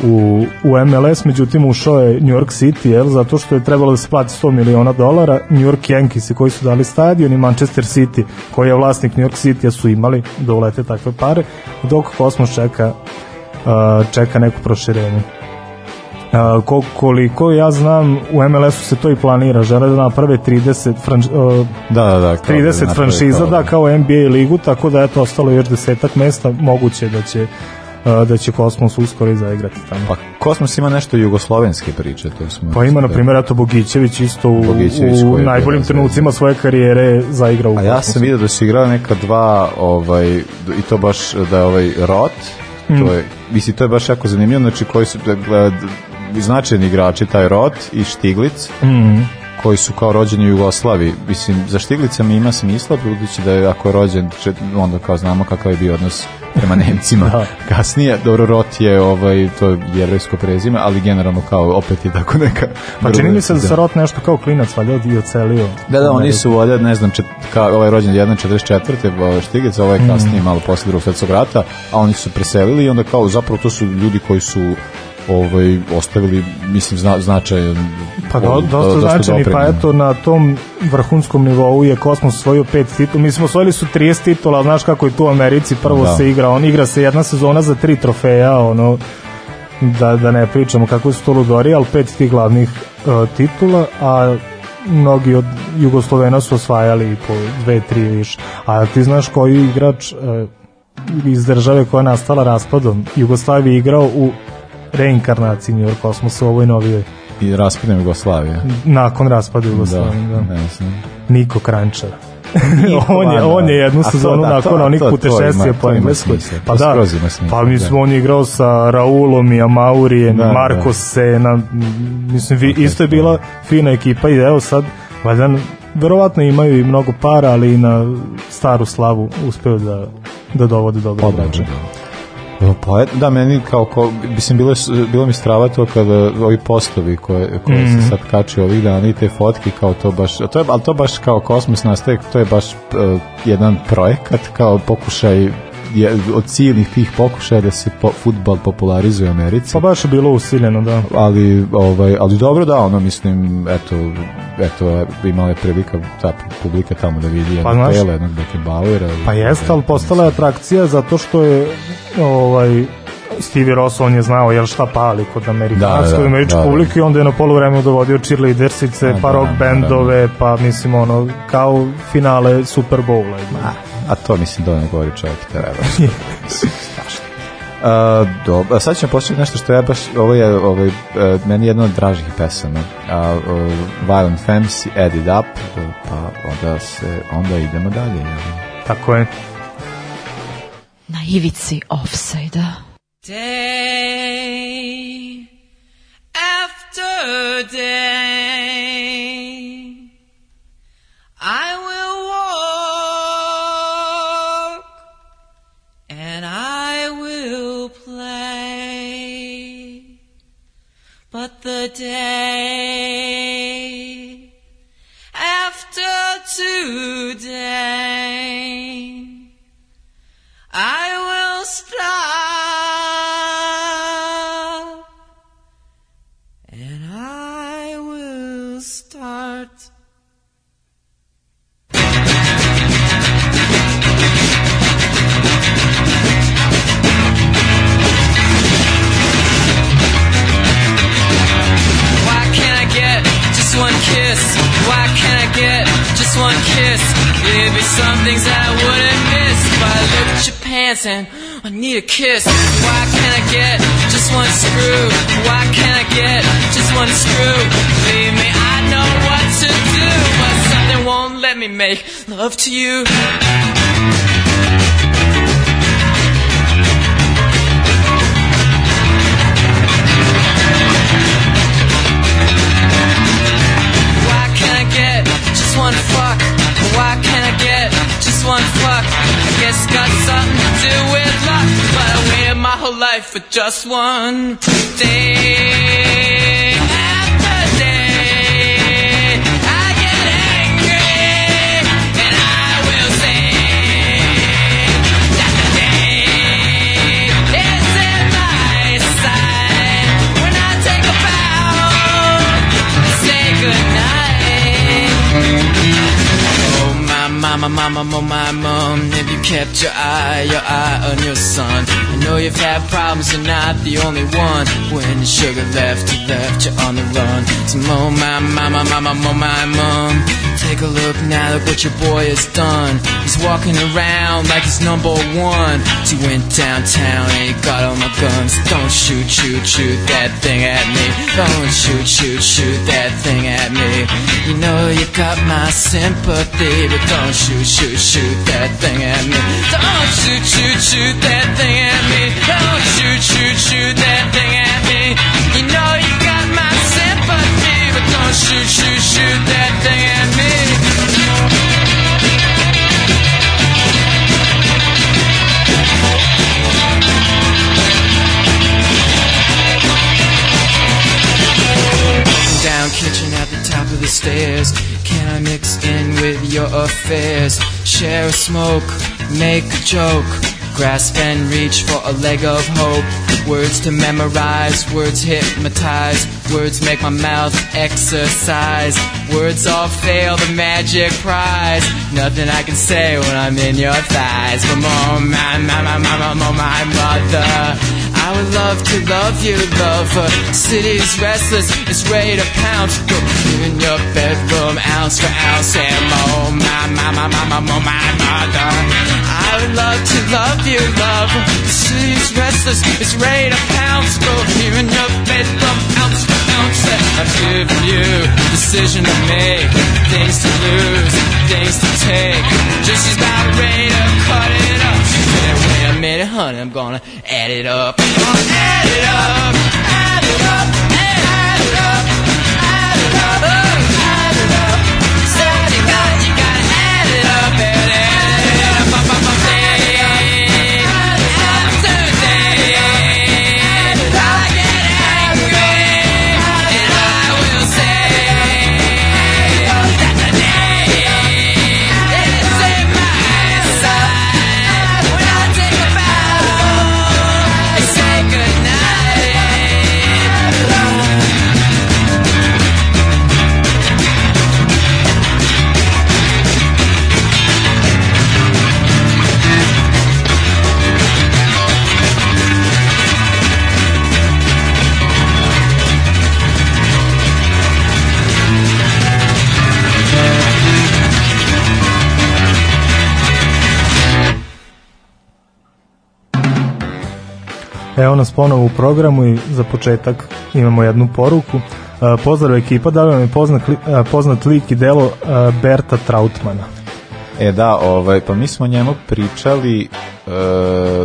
u, u MLS, međutim ušao je New York City, jel, zato što je trebalo da se plati 100 miliona dolara, New York Yankees koji su dali stadion i Manchester City, koji je vlasnik New York City, su imali da ulete takve pare, dok Kosmos čeka, uh, čeka neko proširenje. Uh, ko, koliko ja znam u MLS-u se to i planira žele da naprave 30 franš, uh, Da, da, da. kao 30 naprave franšiza kao- da kao NBA ligu tako da je to ostalo još desetak mesta moguće da će uh, da će Kosmos uskoro i zaigrati tamo Pa Kosmos ima nešto jugoslovenske priče, to smo... Pa ima, na primjer, eto Bogićević isto u, Bogićević u najboljim trenucima svoje karijere zaigrao u A ja Kosmosu. sam vidio da su igrali neka dva, ovaj, i to baš da je ovaj Rot, Mm. to je, mislim, to je baš jako zanimljivo, znači koji su da, da, značajni igrači, taj Rot i Štiglic, Mm. koji su kao rođeni u Jugoslaviji. Mislim, za Štiglica mi ima smisla, budući da je ako je rođen, onda kao znamo kakav je bio odnos prema Nemcima. Da. Kasnije, dobro, Rot je, ovaj, to je jevrejsko prezime, ali generalno kao opet je tako neka... Pa čini mi se da se Rot nešto kao klinac valjda i ocelio. Da, da, oni su ovdje, ne znam, čet, ka, ovaj rođen 1.44. ovaj Štiglic, ovaj kasnije malo posle drugog svetskog rata, a oni su preselili i onda kao zapravo to su ljudi koji su ovaj, ostavili, mislim, zna, značajan Pa do, ovaj, dosta značajni, pa eto na tom vrhunskom nivou je Kosmos osvojio pet titula. Mi smo osvojili su 30 titula, ali znaš kako je tu u Americi, prvo Da. se igra, on igra se jedna sezona za tri trofeja, ono, da, da ne pričamo kako su to ludori, ali pet tih glavnih uh, titula, a mnogi od Jugoslovena su osvajali po dve, tri više. A ti znaš koji igrač uh, iz države koja je nastala raspadom Jugoslavije igrao u reinkarnaciji New York Kosmosa u ovoj novijoj I raspadne Jugoslavije. nakon raspada Jugoslavije. Da, ne znam. Niko Krančar. On je da. on je jednu sezonu da, nakon to- onih ima- po engleskoj. Pa da. Pa mislim da. on je igrao sa Raulom i Amaurijem, Da, Marko da. Sena, mislim vi, isto je bila fina ekipa i evo sad valjda verovatno imaju i mnogo para, ali i na staru slavu uspeo da da dovode dobro Odlično, igrače. Pa da, meni kao, ko, mislim, bilo, bilo mi strava to kada ovi postovi koje, koje Mhm. se sad kači ovih dana i te fotke kao to baš, to je, ali to baš kao kosmos nastaje, to je baš uh, jedan projekat kao pokušaj od ciljnih tih pokušaja da se po, futbal popularizuje u Americi. Pa baš je bilo usiljeno, da. ali ovaj ali dobro da ono mislim eto eto imala je prilika ta publika tamo da vidi jednog Pa, Pele, jednog Beckenbauera Pa jeste, ali postala je atrakcija zato što je ovaj Stevie Ross, on je znao jel šta pali kod amerikanske Da, da, američke da, da. publike i onda je na polovremenu dovodio cheerleadersice, Da, pa da, rock da, bendove, pa mislim ono, kao finale Super Bowla. A to mislim da ne govori čovjek treba. Strašno. Uh, dobro, a sad ćemo početi nešto što ja baš, ovo je ovaj, uh, meni jedna od dražih pesama. Uh, uh, Violent Femmes, Add It Up, pa onda, se, onda idemo dalje. jel? Tako je. Na ivici offside-a. Day after day, my mama, mama, oh my mom, take a look now, look what your boy has done. He's walking around like he's number one. He went downtown and he got all my guns. Don't shoot, shoot, shoot that thing at me. Don't shoot, shoot, shoot that thing at me. You know you got my sympathy, but don't shoot, shoot, shoot that thing at me. Don't shoot, shoot, shoot that thing affairs? Share a smoke, make a joke, grasp and reach for a leg of hope. Words to memorize, words hypnotize, words make my mouth exercise. Words all fail the magic prize. Nothing I can say when I'm in your thighs. More, my, my, my, my, my, my, my mother. I would love to love you, lover. City's restless, it's ready to pounce. In your bedroom, ounce for ounce, and more, my, my, my, my, my, my, my mother. I would love to love you, lover. City's restless, it's ready to pounce. Go here in your bedroom, ounce for ounce, I'm giving you decision to make, things to lose, things to take. Just she's about ready to cut it up. She said, wait a minute, honey, I'm gonna add it up. I'm gonna add it up, add Evo nas ponovo u programu i za početak imamo jednu poruku. E, Pozdrav ekipa, da vam je poznat, e, poznat lik i delo e, Berta Trautmana? E da, ovaj, pa mi smo njemu pričali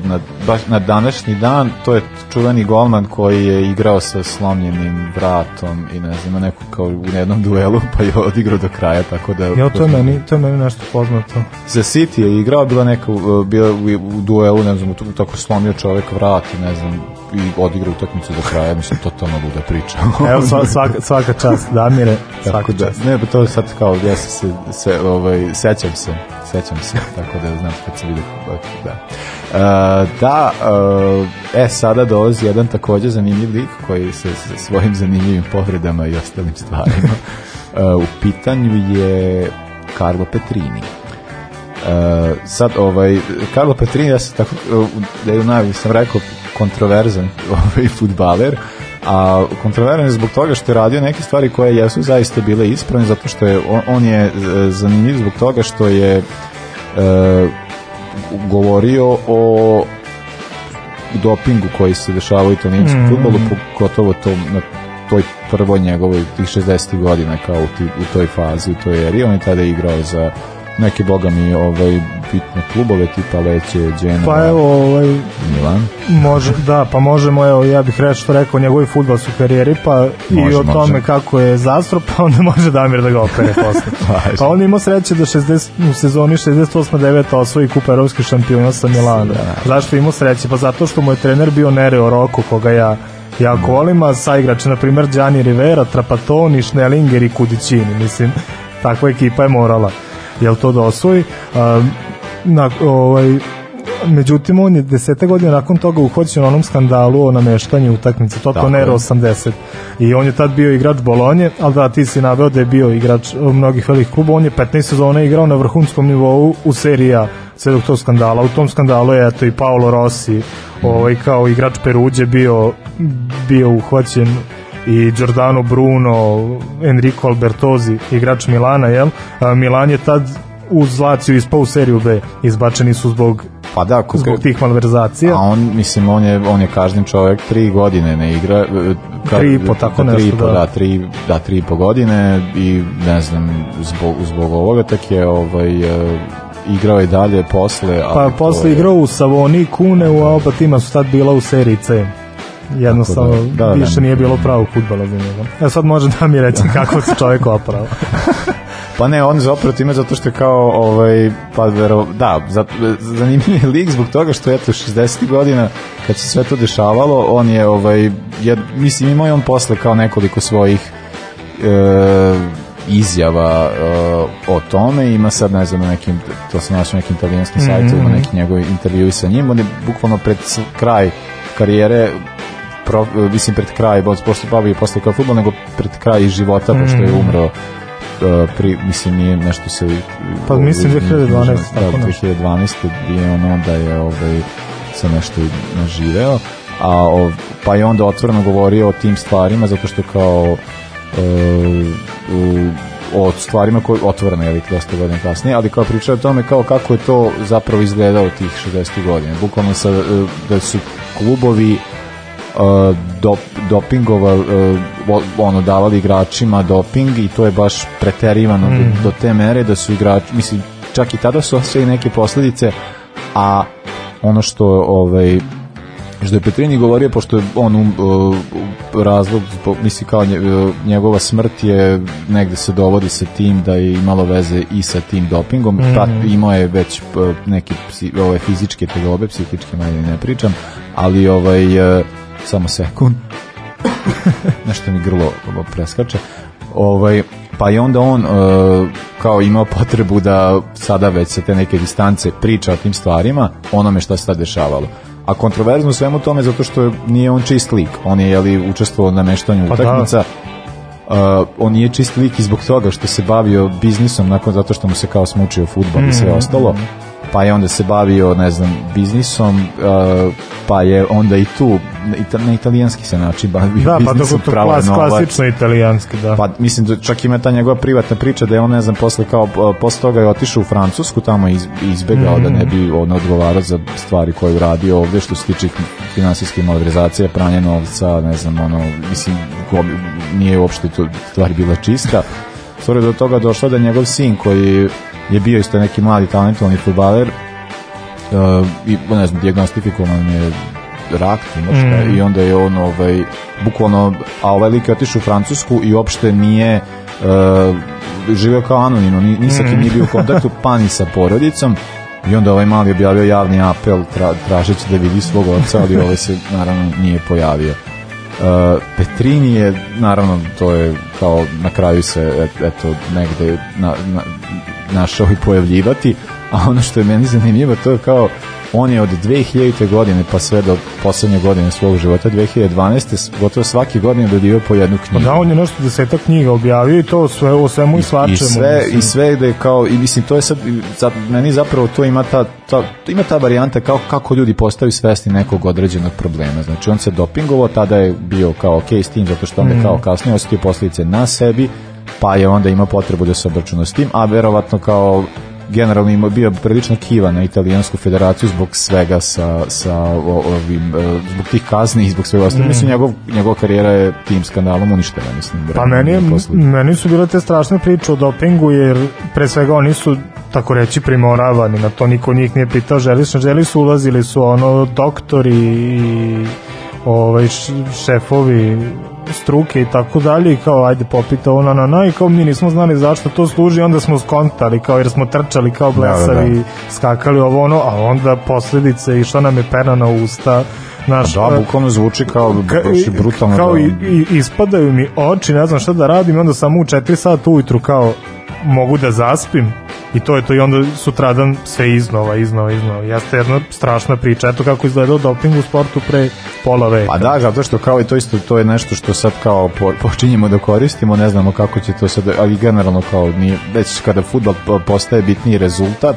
na, baš na današnji dan, to je čuveni golman koji je igrao sa slomljenim vratom i ne znam, neku kao u jednom duelu, pa je odigrao do kraja, tako da... Ja, to je meni, to je meni nešto poznato. Za City je igrao, bila neka, bila u, u duelu, ne znam, tako slomio čovek vrat i ne znam, i odigrao utakmicu do kraja, mislim, totalno luda priča. Evo, sva, svaka, svaka čast, Damire, svaka Tako da, čast. ne, pa to je sad kao, ja sam se, se ovaj, sećam se, sećam se, tako da znam kad sam vidio, da. Uh, da, uh, e, sada dolazi jedan takođe zanimljiv lik koji se sa svojim zanimljivim povredama i ostalim stvarima. Uh, u pitanju je Carlo Petrini. Uh, sad, ovaj, Carlo Petrini, ja sam tako, uh, da je u najavi sam rekao, kontroverzan ovaj, futbaler, a kontroverzan je zbog toga što je radio neke stvari koje jesu zaista bile ispravne, zato što je, on, on je e, zanimljiv zbog toga što je e, govorio o dopingu koji se dešava u italijanskom mm. futbolu, pogotovo to na toj prvoj njegovoj tih 60. godina kao u, ti, u toj fazi, u toj eri. On je tada igrao za neke, boga mi, ovaj, bitne klubove tipa Leće, Džena, Pa evo, ovaj, Milan. Može, da, pa možemo, evo, ja bih reći što rekao o njegovoj futbalskoj karijeri, pa i Može, o tome može. kako je zastro, pa onda može Damir da ga opere posle. Važi. pa on je imao sreće da 60, u sezoni 68-9 osvoji kupa evropskih šampiona sa Milana. Zašto je imao sreće? Pa zato što mu je trener bio Nereo Rocco, koga ja jako volim, a sa igrače, na primjer, Gianni Rivera, Trapattoni, Schnellinger i Kudicini, mislim, takva ekipa je morala jel to da osvoji. Um, na, ovaj, međutim on je desete godine nakon toga uhoćen onom skandalu o nameštanju utakmice Toto Tako Nero je. 80 i on je tad bio igrač Bolonje ali da ti si naveo da je bio igrač eh, mnogih velikih kluba on je 15 sezona igrao na vrhunskom nivou u seriji A sve dok tog skandala u tom skandalu je eto i Paolo Rossi ovaj, kao igrač Peruđe bio, bio uhvaćen i Giordano Bruno, Enrico Albertozi, igrač Milana, jel? Milan je tad uz Lazio ispao u seriju B. Izbačeni su zbog Pa da, ko- zbog tih malverzacija. A on, mislim, on je, on je kažnjen čovjek, tri godine ne igra. e, Ka, Tri i po, tako tri nešto, po, da. da. tri, da, tri i po godine i ne znam, zbog, zbog ovoga tak je ovaj, e, igrao i dalje posle. Pa posle je- igrao u Savoni Kuneu, a oba tima su tad bila u seriji C. Jednostavno, da, da, da, više ne- nije bilo pravog futbala za njega. Ja sad može da mi reći kako se čovjek opravo. Pa ne, on zapravo time zato što je kao, ovaj, pa vero, da, za, zanimljiv je lik zbog toga što eto 60 godina kad se sve to dešavalo, on je ovaj je, mislim imao je on posle kao nekoliko svojih e, izjava e, o tome, ima sad ne znam na nekim, to sam našao na nekim italijanskim Mhm. sajtovima, neki njegovi intervjui sa njim, on je bukvalno pred kraj karijere pro, mislim pred kraj, pošto bavio posle kao fudbal, nego pred kraj života, pošto je Mhm. umro uh, pri, mislim nije nešto se Pa mislim 2012, da, tako nešto. 2012 je ono da je ovaj se nešto naživeo a ov, pa je onda otvoreno govorio o tim stvarima zato što kao e, u, o stvarima koje otvoreno je dosta godina kasnije, ali kao pričao o tome kao kako je to zapravo izgledalo tih 60. godina. Bukvalno sa, e, da su klubovi e, dop, dopingova o- ono davali igračima doping i to je baš preterivano Mhm. do, do te mere da su igrači mislim čak i tada su osjećali neke posledice a ono što ovaj što je Petrini govorio, pošto je on um, uh, razlog, misli kao nje- uh, njegova smrt je negde se dovodi sa tim da je imalo veze i sa tim dopingom, Mhm. pa imao je već uh, neke psi, ove fizičke tegobe, psihičke manje ne pričam, ali ovaj, uh, samo sekund, nešto mi grlo preskače, ovaj, pa je onda on uh, kao imao potrebu da sada već sa te neke distance priča o tim stvarima, onome šta se tad dešavalo. A kontroverzno u svemu tome zato što nije on čist lik. On je jeli, učestvovao na meštanju Pa da. utakmica. Uh, on nije čist lik i zbog toga što se bavio biznisom nakon zato što mu se kao smučio futbol i sve Mhm. ostalo pa je onda se bavio ne znam biznisom uh, pa je onda i tu ita, na italijanski se način bavio Da, pa dok to klas, klasično italijanski, da. Pa mislim da čak ima ta njegova privatna priča da je on ne znam posle kao posle toga je otišao u Francusku tamo iz, izbegao Mhm. da ne bi on odgovarao za stvari koje je uradio ovde što se tiče finansijske malverzacije, pranje novca, ne znam ono mislim nije uopšte to stvar bila čista. Stvar je do toga došlo da njegov sin koji je bio isto neki mladi talentovani fudbaler uh, i ne znam diagnostifikovan je rak tumor Mm. i onda je on ovaj bukvalno a ovaj lik je otišao u Francusku i uopšte nije uh, živeo kao anonimno ni, ni sa kim Mm. nije bio u kontaktu pa ni sa porodicom i onda ovaj mali objavio javni apel tra, tražeći da vidi svog oca ali ovaj se naravno nije pojavio Uh, Petrini je naravno to je kao na kraju se et, eto negde na, na, našao i pojavljivati a ono što je meni zanimljivo to je kao on je od 2000. godine pa sve do poslednje godine svog života 2012. s- gotovo svake godine dodio po jednu Pa knjigu da, on je nešto desetak knjiga objavio i to sve, o svemu i svačemu. i sve mislim. i sve da je kao i mislim to je sad i za, meni zapravo to ima ta, ta ima ta varijanta kao kako ljudi postaju svesni nekog određenog problema znači on se dopingovao tada je bio kao ok s tim zato što onda Mhm. kao kasnije osetio posljedice na sebi pa je onda imao potrebu da se obračuna s tim a verovatno kao generalno ima bio prilično kiva na italijansku federaciju zbog svega sa, sa o- ovim, e, zbog tih kazni i zbog svega ostalog. Mm. Mislim, njegov, njegova karijera je tim skandalom uništena, mislim. Pa meni, je, meni su bile te strašne priče o dopingu jer pre svega oni su tako reći primoravani na to niko njih nije pitao želiš ne želiš ulazili su ono doktori i ovaj šefovi struke i tako dalje i kao ajde popita ona na na i kao mi nismo znali zašto to služi onda smo skontali kao jer smo trčali kao Da, da, da. blesavi skakali ovo ono a onda posledice i šta nam je pena na usta naš, Da, bukvalno zvuči kao baš brutalno. kao da- i, i, ispadaju mi oči, ne znam šta da radim onda samo u 4 sata ujutru kao mogu da zaspim i to je to i onda sutradan sve iznova, iznova, iznova. Jeste jedna strašna priča. Eto kako izgledao doping u sportu pre pola veka. Pa da, zato što kao i to isto, to je nešto što sad kao po, počinjemo da koristimo, ne znamo kako će to sad, ali generalno kao nije, već kada futbol po- postaje bitniji rezultat,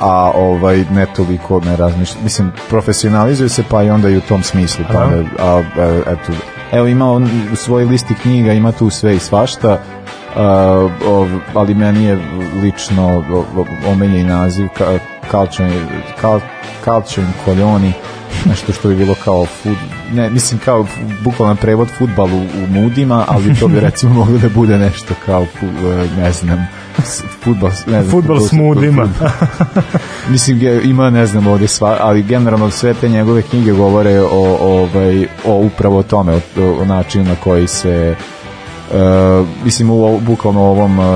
a ovaj ne toliko ne razmišlja, mislim profesionalizuje se pa i onda i u tom smislu pa da, a, e, eto evo ima on u svojoj listi knjiga ima tu sve i svašta a, ali meni je lično o- o- omiljeni naziv Calcio Coglioni nešto što bi bilo kao fud, ne, mislim kao bukvalan prevod futbal u, u mudima, ali to bi recimo moglo da bude nešto kao e, ne znam fudbal, ne znam, Fudbal s mudima. mislim ima ne znam ovde sva, ali generalno sve te njegove knjige govore o, o, ovaj, o upravo o tome o, o načinu na koji se Uh, mislim u, bukvalno ovom uh,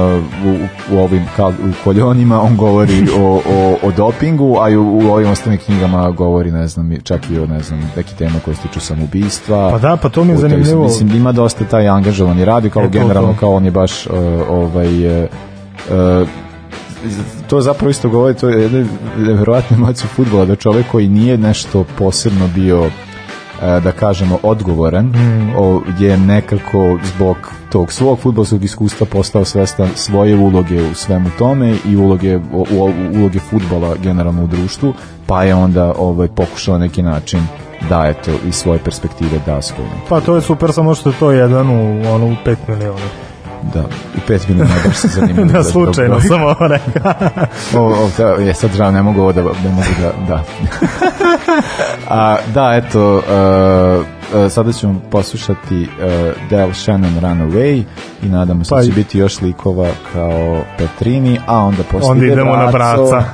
u, u ovim kal, u koljonima on govori o, o, o dopingu a i u, u ovim ostalim knjigama govori ne znam čak i o ne znam neki tema koje se tiču samoubistva Pa da, pa to mi je U zanimljivo. mislim ima dosta taj angažovani radi kao E, generalno kao on je baš uh, ovaj to zapravo isto govori, to je jedna nevjerojatna emocija futbola, da čovek koji nije nešto posebno bio da kažemo odgovoran Mm. o, je nekako zbog tog svog futbolskog iskustva postao svestan svoje uloge u svemu tome i uloge, u, u, uloge futbola generalno u društvu pa je onda ovaj, pokušao na neki način da eto iz svoje perspektive da svoj Pa to je super, samo što je to jedan u, ono, u 5 miliona. Da, u pet minuta baš se zanimljivo. da, slučajno sam ovo rekao. o, o, da, je sad žao, ne mogu ovo da, ne mogu da, da. A, da, eto, uh, sada ćemo poslušati uh, Del Shannon Runaway i nadamo se Pa da će i- biti još likova kao Petrini, a onda posle Onda ide idemo na Braco. braca.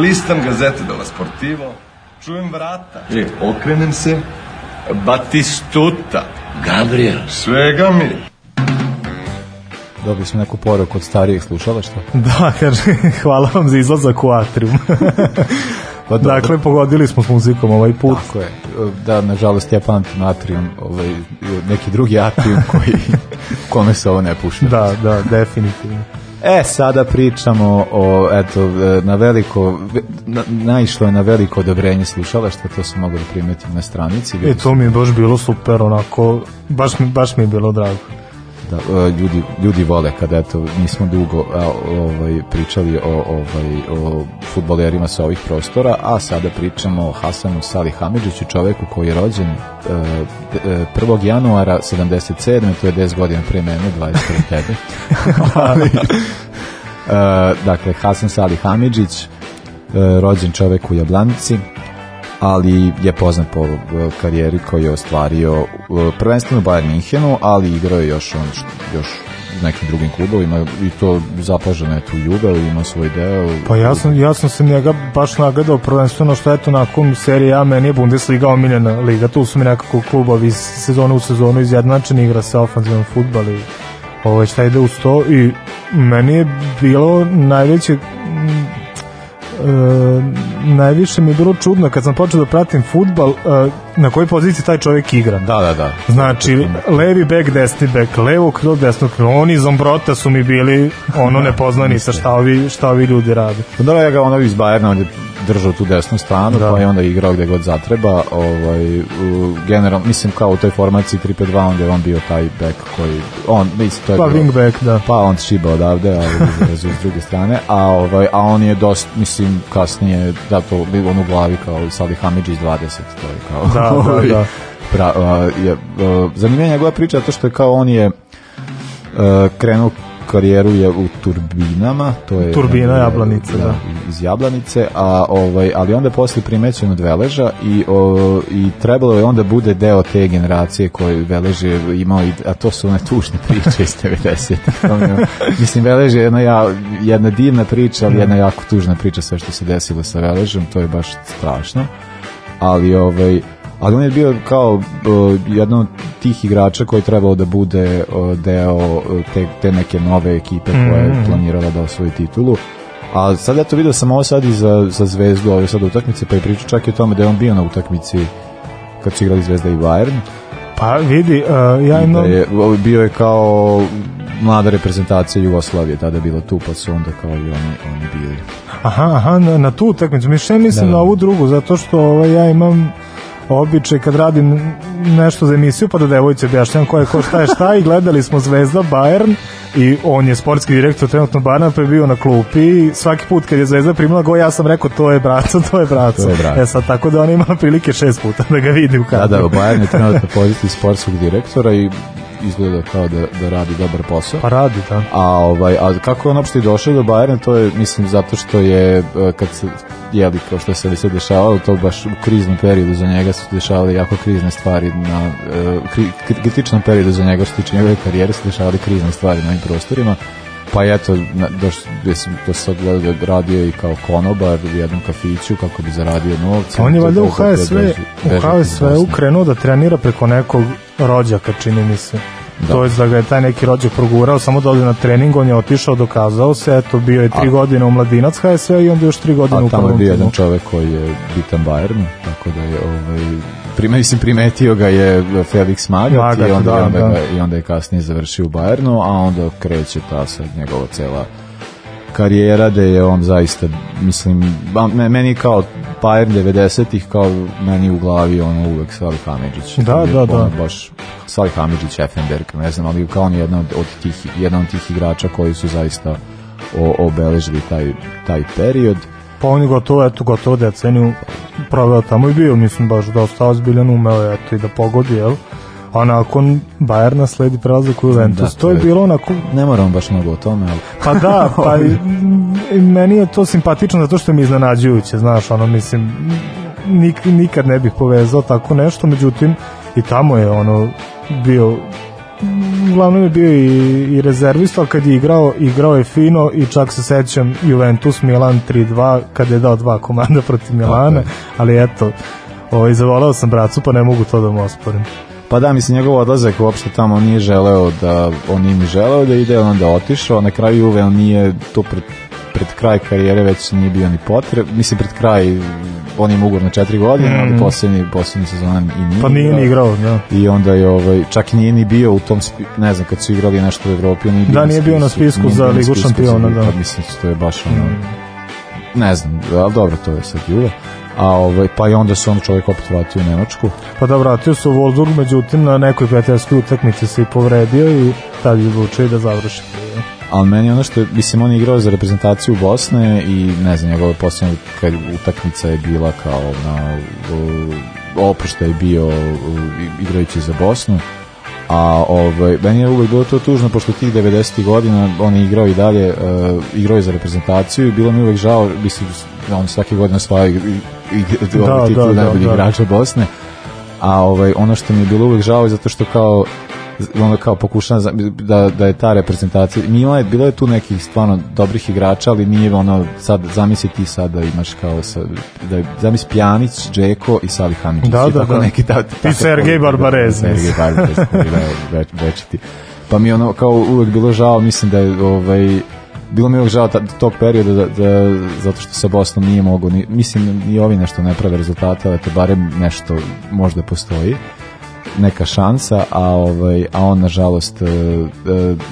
Listam gazete della Sportivo, čujem vrata. E, okrenem se, Batistuta. Gabriel. Svega mi. Dobili smo neku poruku od starijih slušalaštva. Da, kaže, hvala vam za izlazak u atrium. Pa dobro. dakle, pogodili smo s muzikom ovaj put. Tako je. Da, nažalost, ja pamtim atrium, ovaj, neki drugi atrium koji, kome se ovo ne pušta. Da, da, definitivno. E, sada pričamo o, eto, e, na veliko, ve- na, naišlo je na veliko odobrenje slušalaštva, to se mogu da primetim na stranici. E, to mi je baš bilo super, onako, baš baš mi je bilo drago. Da, e, ljudi, ljudi vole kada eto nismo dugo a, ovaj pričali o ovaj o fudbalerima sa ovih prostora, a sada pričamo o Hasanu Salih Hamidžiću, čoveku koji je rođen e, d- e, 1. januara 77. to je 10 godina pre mene, 20 pre tebe. Ali, e, dakle, Hasan Salih Hamidžić, e, rođen čovek u Jablanici, ali je poznat po e, karijeri koju je ostvario e, prvenstveno u Bayern Minhenu, ali igrao je još on još nekim drugim klubovima i to zapaženo je tu Juve, ima svoj deo. Pa ja sam, ja sam se njega baš nagledao prvenstveno što eto nakon serije A meni je Bundesliga omiljena liga, tu su mi nekako klubovi iz sezone u sezonu izjednačeni, igra se ofanzivan futbal i ovo šta ide uz to i meni je bilo najveće najviše mi je bilo čudno kad sam počeo da pratim futbal e, na kojoj poziciji taj čovjek igra. Da, da, da. Znači, levi bek, desni bek, levo krilo, desno krilo. Oni zombrota su mi bili ono nepoznanica šta ovi, šta ovi ljudi rade. Pa da, ja ga ono iz Bajerna, on je držao tu desnu stranu, da. pa je onda igrao gde god zatreba. Ovaj, u, general, mislim kao u toj formaciji 3-5-2, onda je on bio taj bek koji, on, mislim, to je Pa wing back, da. Pa on šiba odavde, ali s druge strane. A, ovaj, a on je dosta, mislim, kasnije, da to on u glavi kao Salih Hamidžić 20, to je kao... Da, da, da. Pra, a, je, a, zanimljiva je njegova priča, zato što je kao on je a, krenuo karijeru je u turbinama, to je Turbina Jablanica, da. iz Jablanice, a ovaj ali onda posle primećen od Veleža i o, i trebalo je onda bude deo te generacije koje Velež je imao i, a to su one tužne priče iz 90 To mi je- Mislim Velež je jedna ja, jedna divna priča, ali jedna jako tužna priča sve što se desilo sa Veležem, to je baš strašno. Ali ovaj ali on je bio kao uh, jedan od tih igrača koji je trebao da bude uh, deo uh, te, te neke nove ekipe koja je Mhm. planirala da osvoji titulu. A sad ja to vidio sam ovo sad i za, za Zvezdu, ove sad utakmice, pa je pričao čak i o tome da je on bio na utakmici kad su igrali Zvezda i Bayern. Pa vidi, uh, ja da imam... je, o, bio je kao mlada reprezentacija Jugoslavije, tada je bila tu, pa su onda kao i oni, oni bili. Aha, aha, na, na tu utakmicu. Mislim, mislim Da, da. na ovu drugu, zato što ovaj, ja imam običaj kad radim nešto za emisiju, pa da devojci objašnjam ko je ko šta je šta i gledali smo Zvezda Bayern i on je sportski direktor trenutno Bayerna pa je bio na klupi i svaki put kad je Zvezda primila go ja sam rekao to je braco, to je braco. To je braco. E sad tako da on ima prilike šest puta da ga vidi u Da, kadru. da, Bayern je trenutno poziciji sportskog direktora i izgleda kao da, da radi dobar posao. Pa radi, da. A, ovaj, a kako je on uopšte došao do Bayerna, to je, mislim, zato što je, e, kad se, jeli, kao što se li se dešavalo, to baš u kriznom periodu za njega su dešavale jako krizne stvari, na, e, kri, kri- kritičnom periodu za njega, što tiče njegove karijere, su dešavale krizne stvari na ovim prostorima. Pa eto, doš, gde sam to sad gledao da radio i kao konobar u jednom kafiću kako bi zaradio novce. On je valjda u HSV, u HSV Bosne. krenuo da trenira preko nekog rođaka, čini mi se. Da. To je da ga je taj neki rođak progurao, samo da na trening, on je otišao, dokazao se, eto, bio je tri A- godine u mladinac HSV i onda još tri godine u A tamo je bio jedan čovek koji je bitan Bayernu, tako da je ovaj prima mislim primetio ga je Felix Magath, Magath, i onda, da, onda da. I onda je kasnije završio u Bayernu, a onda kreće ta sad njegova cela karijera da je on zaista mislim meni kao Bayern 90-ih kao meni u glavi ono uvek Salih Hamidžić Da, da, da. baš Salih Hamidžić Effenberg ne znam ali kao on je jedan od, od tih jedan od tih igrača koji su zaista o, obeležili taj, taj period Pa on je gotovo, eto, gotovo deceniju proveo tamo i bio, mislim, baš dosta ozbiljan, umeo je, eto, i da pogodi, jel? A nakon Bayerna sledi prelazak u Juventus. Da, to je bilo onako Ne moram baš mnogo o tome, ali... Pa da, pa i- meni je to simpatično zato što mi je iznenađujuće, znaš, ono, mislim, nik, nikad ne bih povezao tako nešto, međutim, i tamo je ono bio uglavnom je bio i, i rezervista, ali kad je igrao, igrao je fino i čak se sećam Juventus Milan 3-2 kada je dao dva komanda protiv Milana, je. ali eto, ovaj, zavolao sam bracu pa ne mogu to da mu osporim. Pa da, mislim, njegov odlazak uopšte tamo nije želeo da, on nije ni želeo da ide, on onda otišao, na kraju Juve on nije to pred, pred kraj karijere već nije bio ni potreb, mislim pred kraj on je ugovor na četiri godine, Mm. ali poslednji, poslednji sezon i nije Pa nije ni igrao, da. I onda je ovaj, čak i nije ni bio u tom, spi, ne znam, kad su igrali nešto u Evropi, on nije bio Da, nije bio na spisku za Ligu šampiona, da. Mm. Pa mislim, to je baš ono, ne znam, ali dobro, to je sad Juve. A ovaj, pa i onda se on čovjek opet vratio u Nemačku. Pa da, vratio se u Wolfsburg, međutim na nekoj prijateljskoj utakmici se i povredio i tad je odlučio da završi. ali meni ono što mislim, on je igrao za reprezentaciju Bosne i ne znam, njegova posljednja utakmica je bila kao na oprošta je bio igrajući za Bosnu a ovaj, meni je uvek bilo to tužno pošto tih 90. godina on je igrao i dalje uh, igrao je za reprezentaciju i bilo mi uvek žao mislim, on svake godine osvaja i, i, i, Da, titul da, da, najboljih da. igrača Bosne a ovaj, ono što mi je bilo uvek žao je zato što kao onda kao pokušavam za- da, da je ta reprezentacija, ima je, bilo je tu nekih stvarno dobrih igrača, ali nije ono, sad zamisli ti sad da imaš kao, sa, da zamisli Pjanić, Džeko i Salih Hamidžić. Da, I da, tako da. Neki, ta, I takav Sergej Barbarez, Sergej. Barbarez, da, već, večiti. Pa mi ono, kao uvek bilo žao, mislim da je, ovaj, bilo mi je žao tog perioda da, da, zato što sa Bosnom nije mogo ni, mislim ni ovi nešto ne prave rezultate ali eto barem nešto možda postoji neka šansa a ovaj a on nažalost e, e,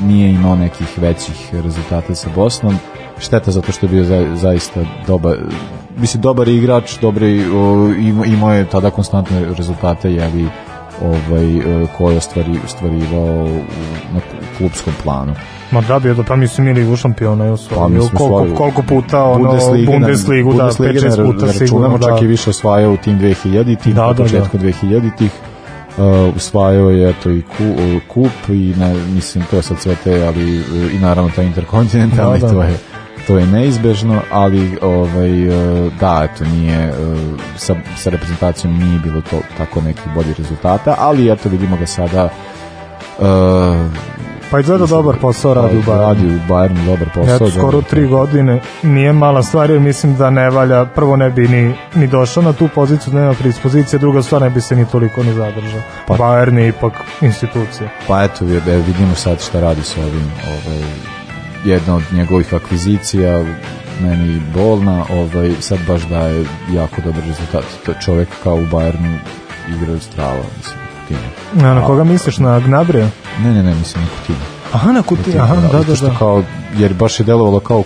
nije imao nekih većih rezultata sa Bosnom. Šteta zato što je bio za, zaista dobar mislim dobar igrač dobri imao je tada konstantne rezultate jeli ovaj e, koje je ostvari, ostvarivao na klubskom planu Ma da bi, pa mislim ili ligu šampiona je Pa, mislim, koliko, osvojio. koliko puta ono, Bundesliga, Bundesligu, da, Bundesliga 5-6 ne puta računamo, sigurno, da. čak i više osvajao u tim 2000-ih, Da, na da, početku 2000-ih. Uh, usvajao je eto i ku, uh, kup i ne, mislim to je sad sve te ali uh, i naravno taj interkontinentalni Da, da. to je to je neizbežno ali ovaj uh, da eto nije uh, sa, sa reprezentacijom nije bilo to tako nekih boljih rezultata ali eto vidimo ga sada uh, Pa izgleda dobar posao radi u Bayernu. radi u Bayernu dobar posao Eto, skoro tri godine nije mala stvar jer mislim da ne valja, prvo ne bi ni, ni došao na tu poziciju, da nema predispozicije, druga stvar ne bi se ni toliko ni zadržao. Pa- Bayern je ipak institucija. Pa eto, vid- vidimo sad šta radi sa ovim. Ovaj, jedna od njegovih akvizicija, meni bolna, ovaj, sad baš daje jako dobar rezultat. To je čovjek kao u Bayernu igra strava, mislim, Coutinho. A na koga misliš, na Gnabrija? Ne, ne, ne, mislim na Coutinho. Aha, na Coutinho, aha, da, da, što da. Kao, jer baš je delovalo kao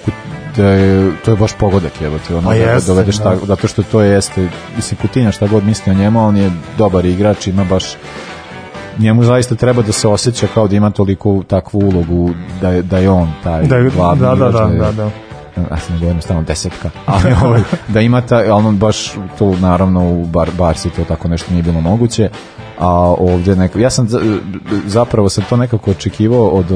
da je, to je baš pogodak jebote, ono Pa da jeste, dovedeš da. tako, zato što to jeste, mislim Coutinho šta god misli o njemu, on je dobar igrač, ima baš njemu zaista treba da se osjeća kao da ima toliko takvu ulogu da je, da je on taj Da je- glavni da, da, da, da, da. ja sam ne govorim stalno desetka, ali ovaj, da ima taj, ali on baš to naravno u bar, Barsi to tako nešto nije bilo moguće, a ovdje neko, ja sam za- zapravo sam to nekako očekivao od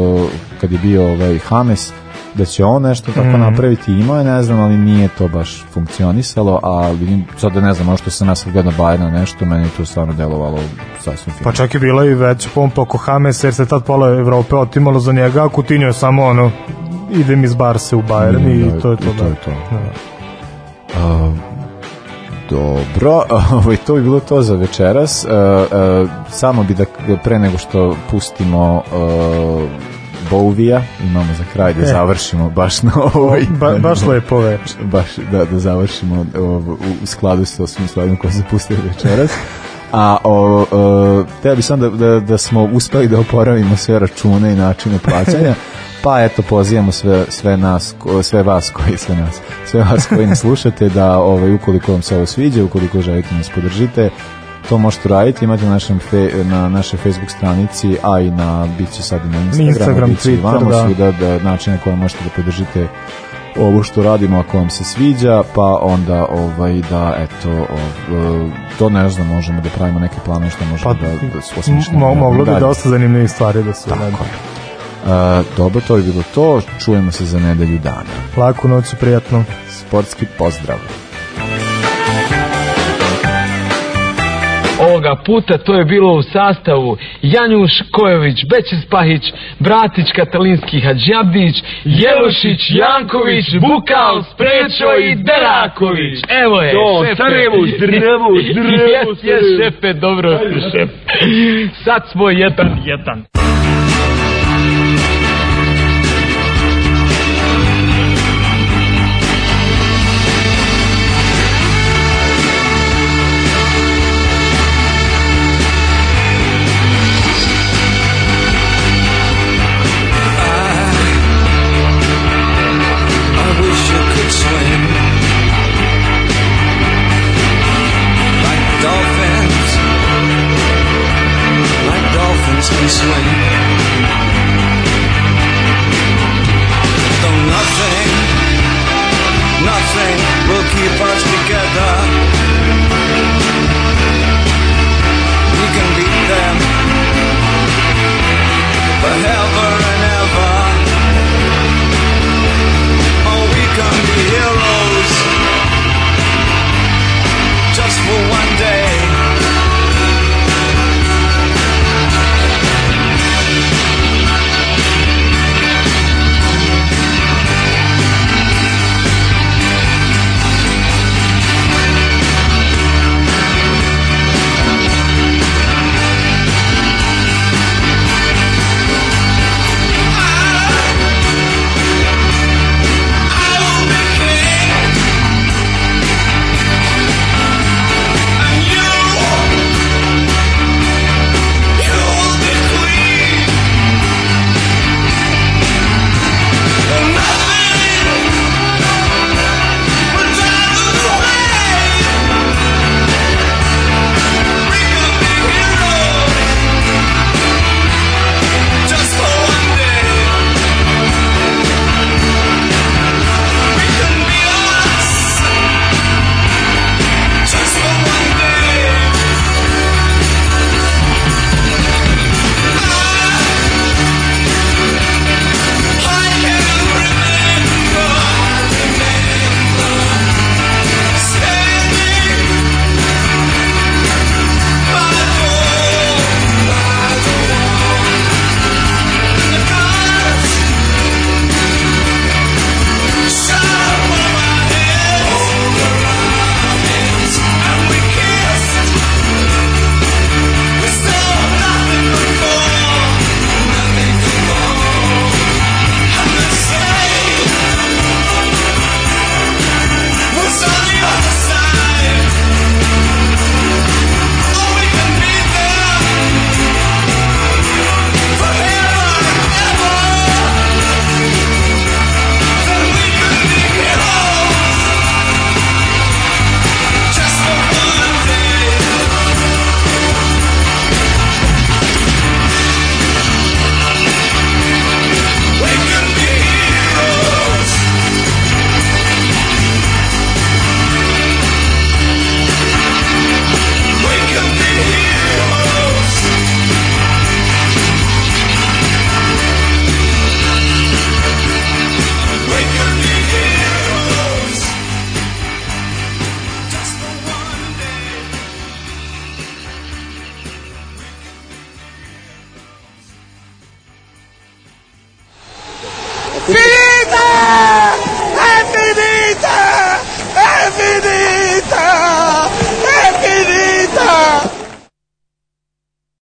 kad je bio ovaj Hames da će on nešto tako Mhm. napraviti imao je ne znam ali nije to baš funkcionisalo a vidim sad da ne znam ono što sam nas gledao Bajna nešto meni to stvarno delovalo sasvim fino Pa čak je bila i veća pompa oko Hamesa jer se tad pola Evrope otimalo za njega, a Coutinho je samo ono idem iz Barse u Bayern i Da, to je to. i to da. je to. Da. A, dobro, ovaj, to bi bilo to za večeras. E, e, samo bi da pre nego što pustimo e, Bovija, imamo za kraj da E. završimo baš na ovoj... Ba, baš lepo već. baš da, da završimo ovo, u, u skladu sa svim stvarima koje se pustili večeras. A o, o, teo bi sam da, da, da smo uspeli da oporavimo sve račune i načine plaćanja, pa eto pozivamo sve, sve nas, sve vas koji sve nas, sve vas koji nas slušate da ovaj ukoliko vam se ovo sviđa, ukoliko želite nas podržite, to možete raditi, imate na, našem fe, na našoj Facebook stranici, a i na, bit će sad i na Instagramu, Instagram, bit će Twitter, vamo da. svuda, da, načine koje možete da podržite ovo što radimo ako vam se sviđa, pa onda ovaj da eto ov, to ne znam, možemo da pravimo neke planove što možemo Pa, da, da osmišljamo. Mo, moglo bi dosta zanimljivih stvari da se uradi. A, dobro, to je bilo to. Čujemo se za nedelju dana. Laku noć i prijatno. Sportski pozdrav. Ovoga puta to je bilo u sastavu Janjuš Kojović, Bećis Pahić, Bratić Katalinski Hadžabdić, Jelušić, Janković, Bukal, Sprečo i Deraković. Evo je, To, šefe. Sarajevo, zdravo, zdravo, Jes, jes, šefe, dobro, šef. Sad smo jedan, jedan. whistling. Though nothing, nothing will keep us together.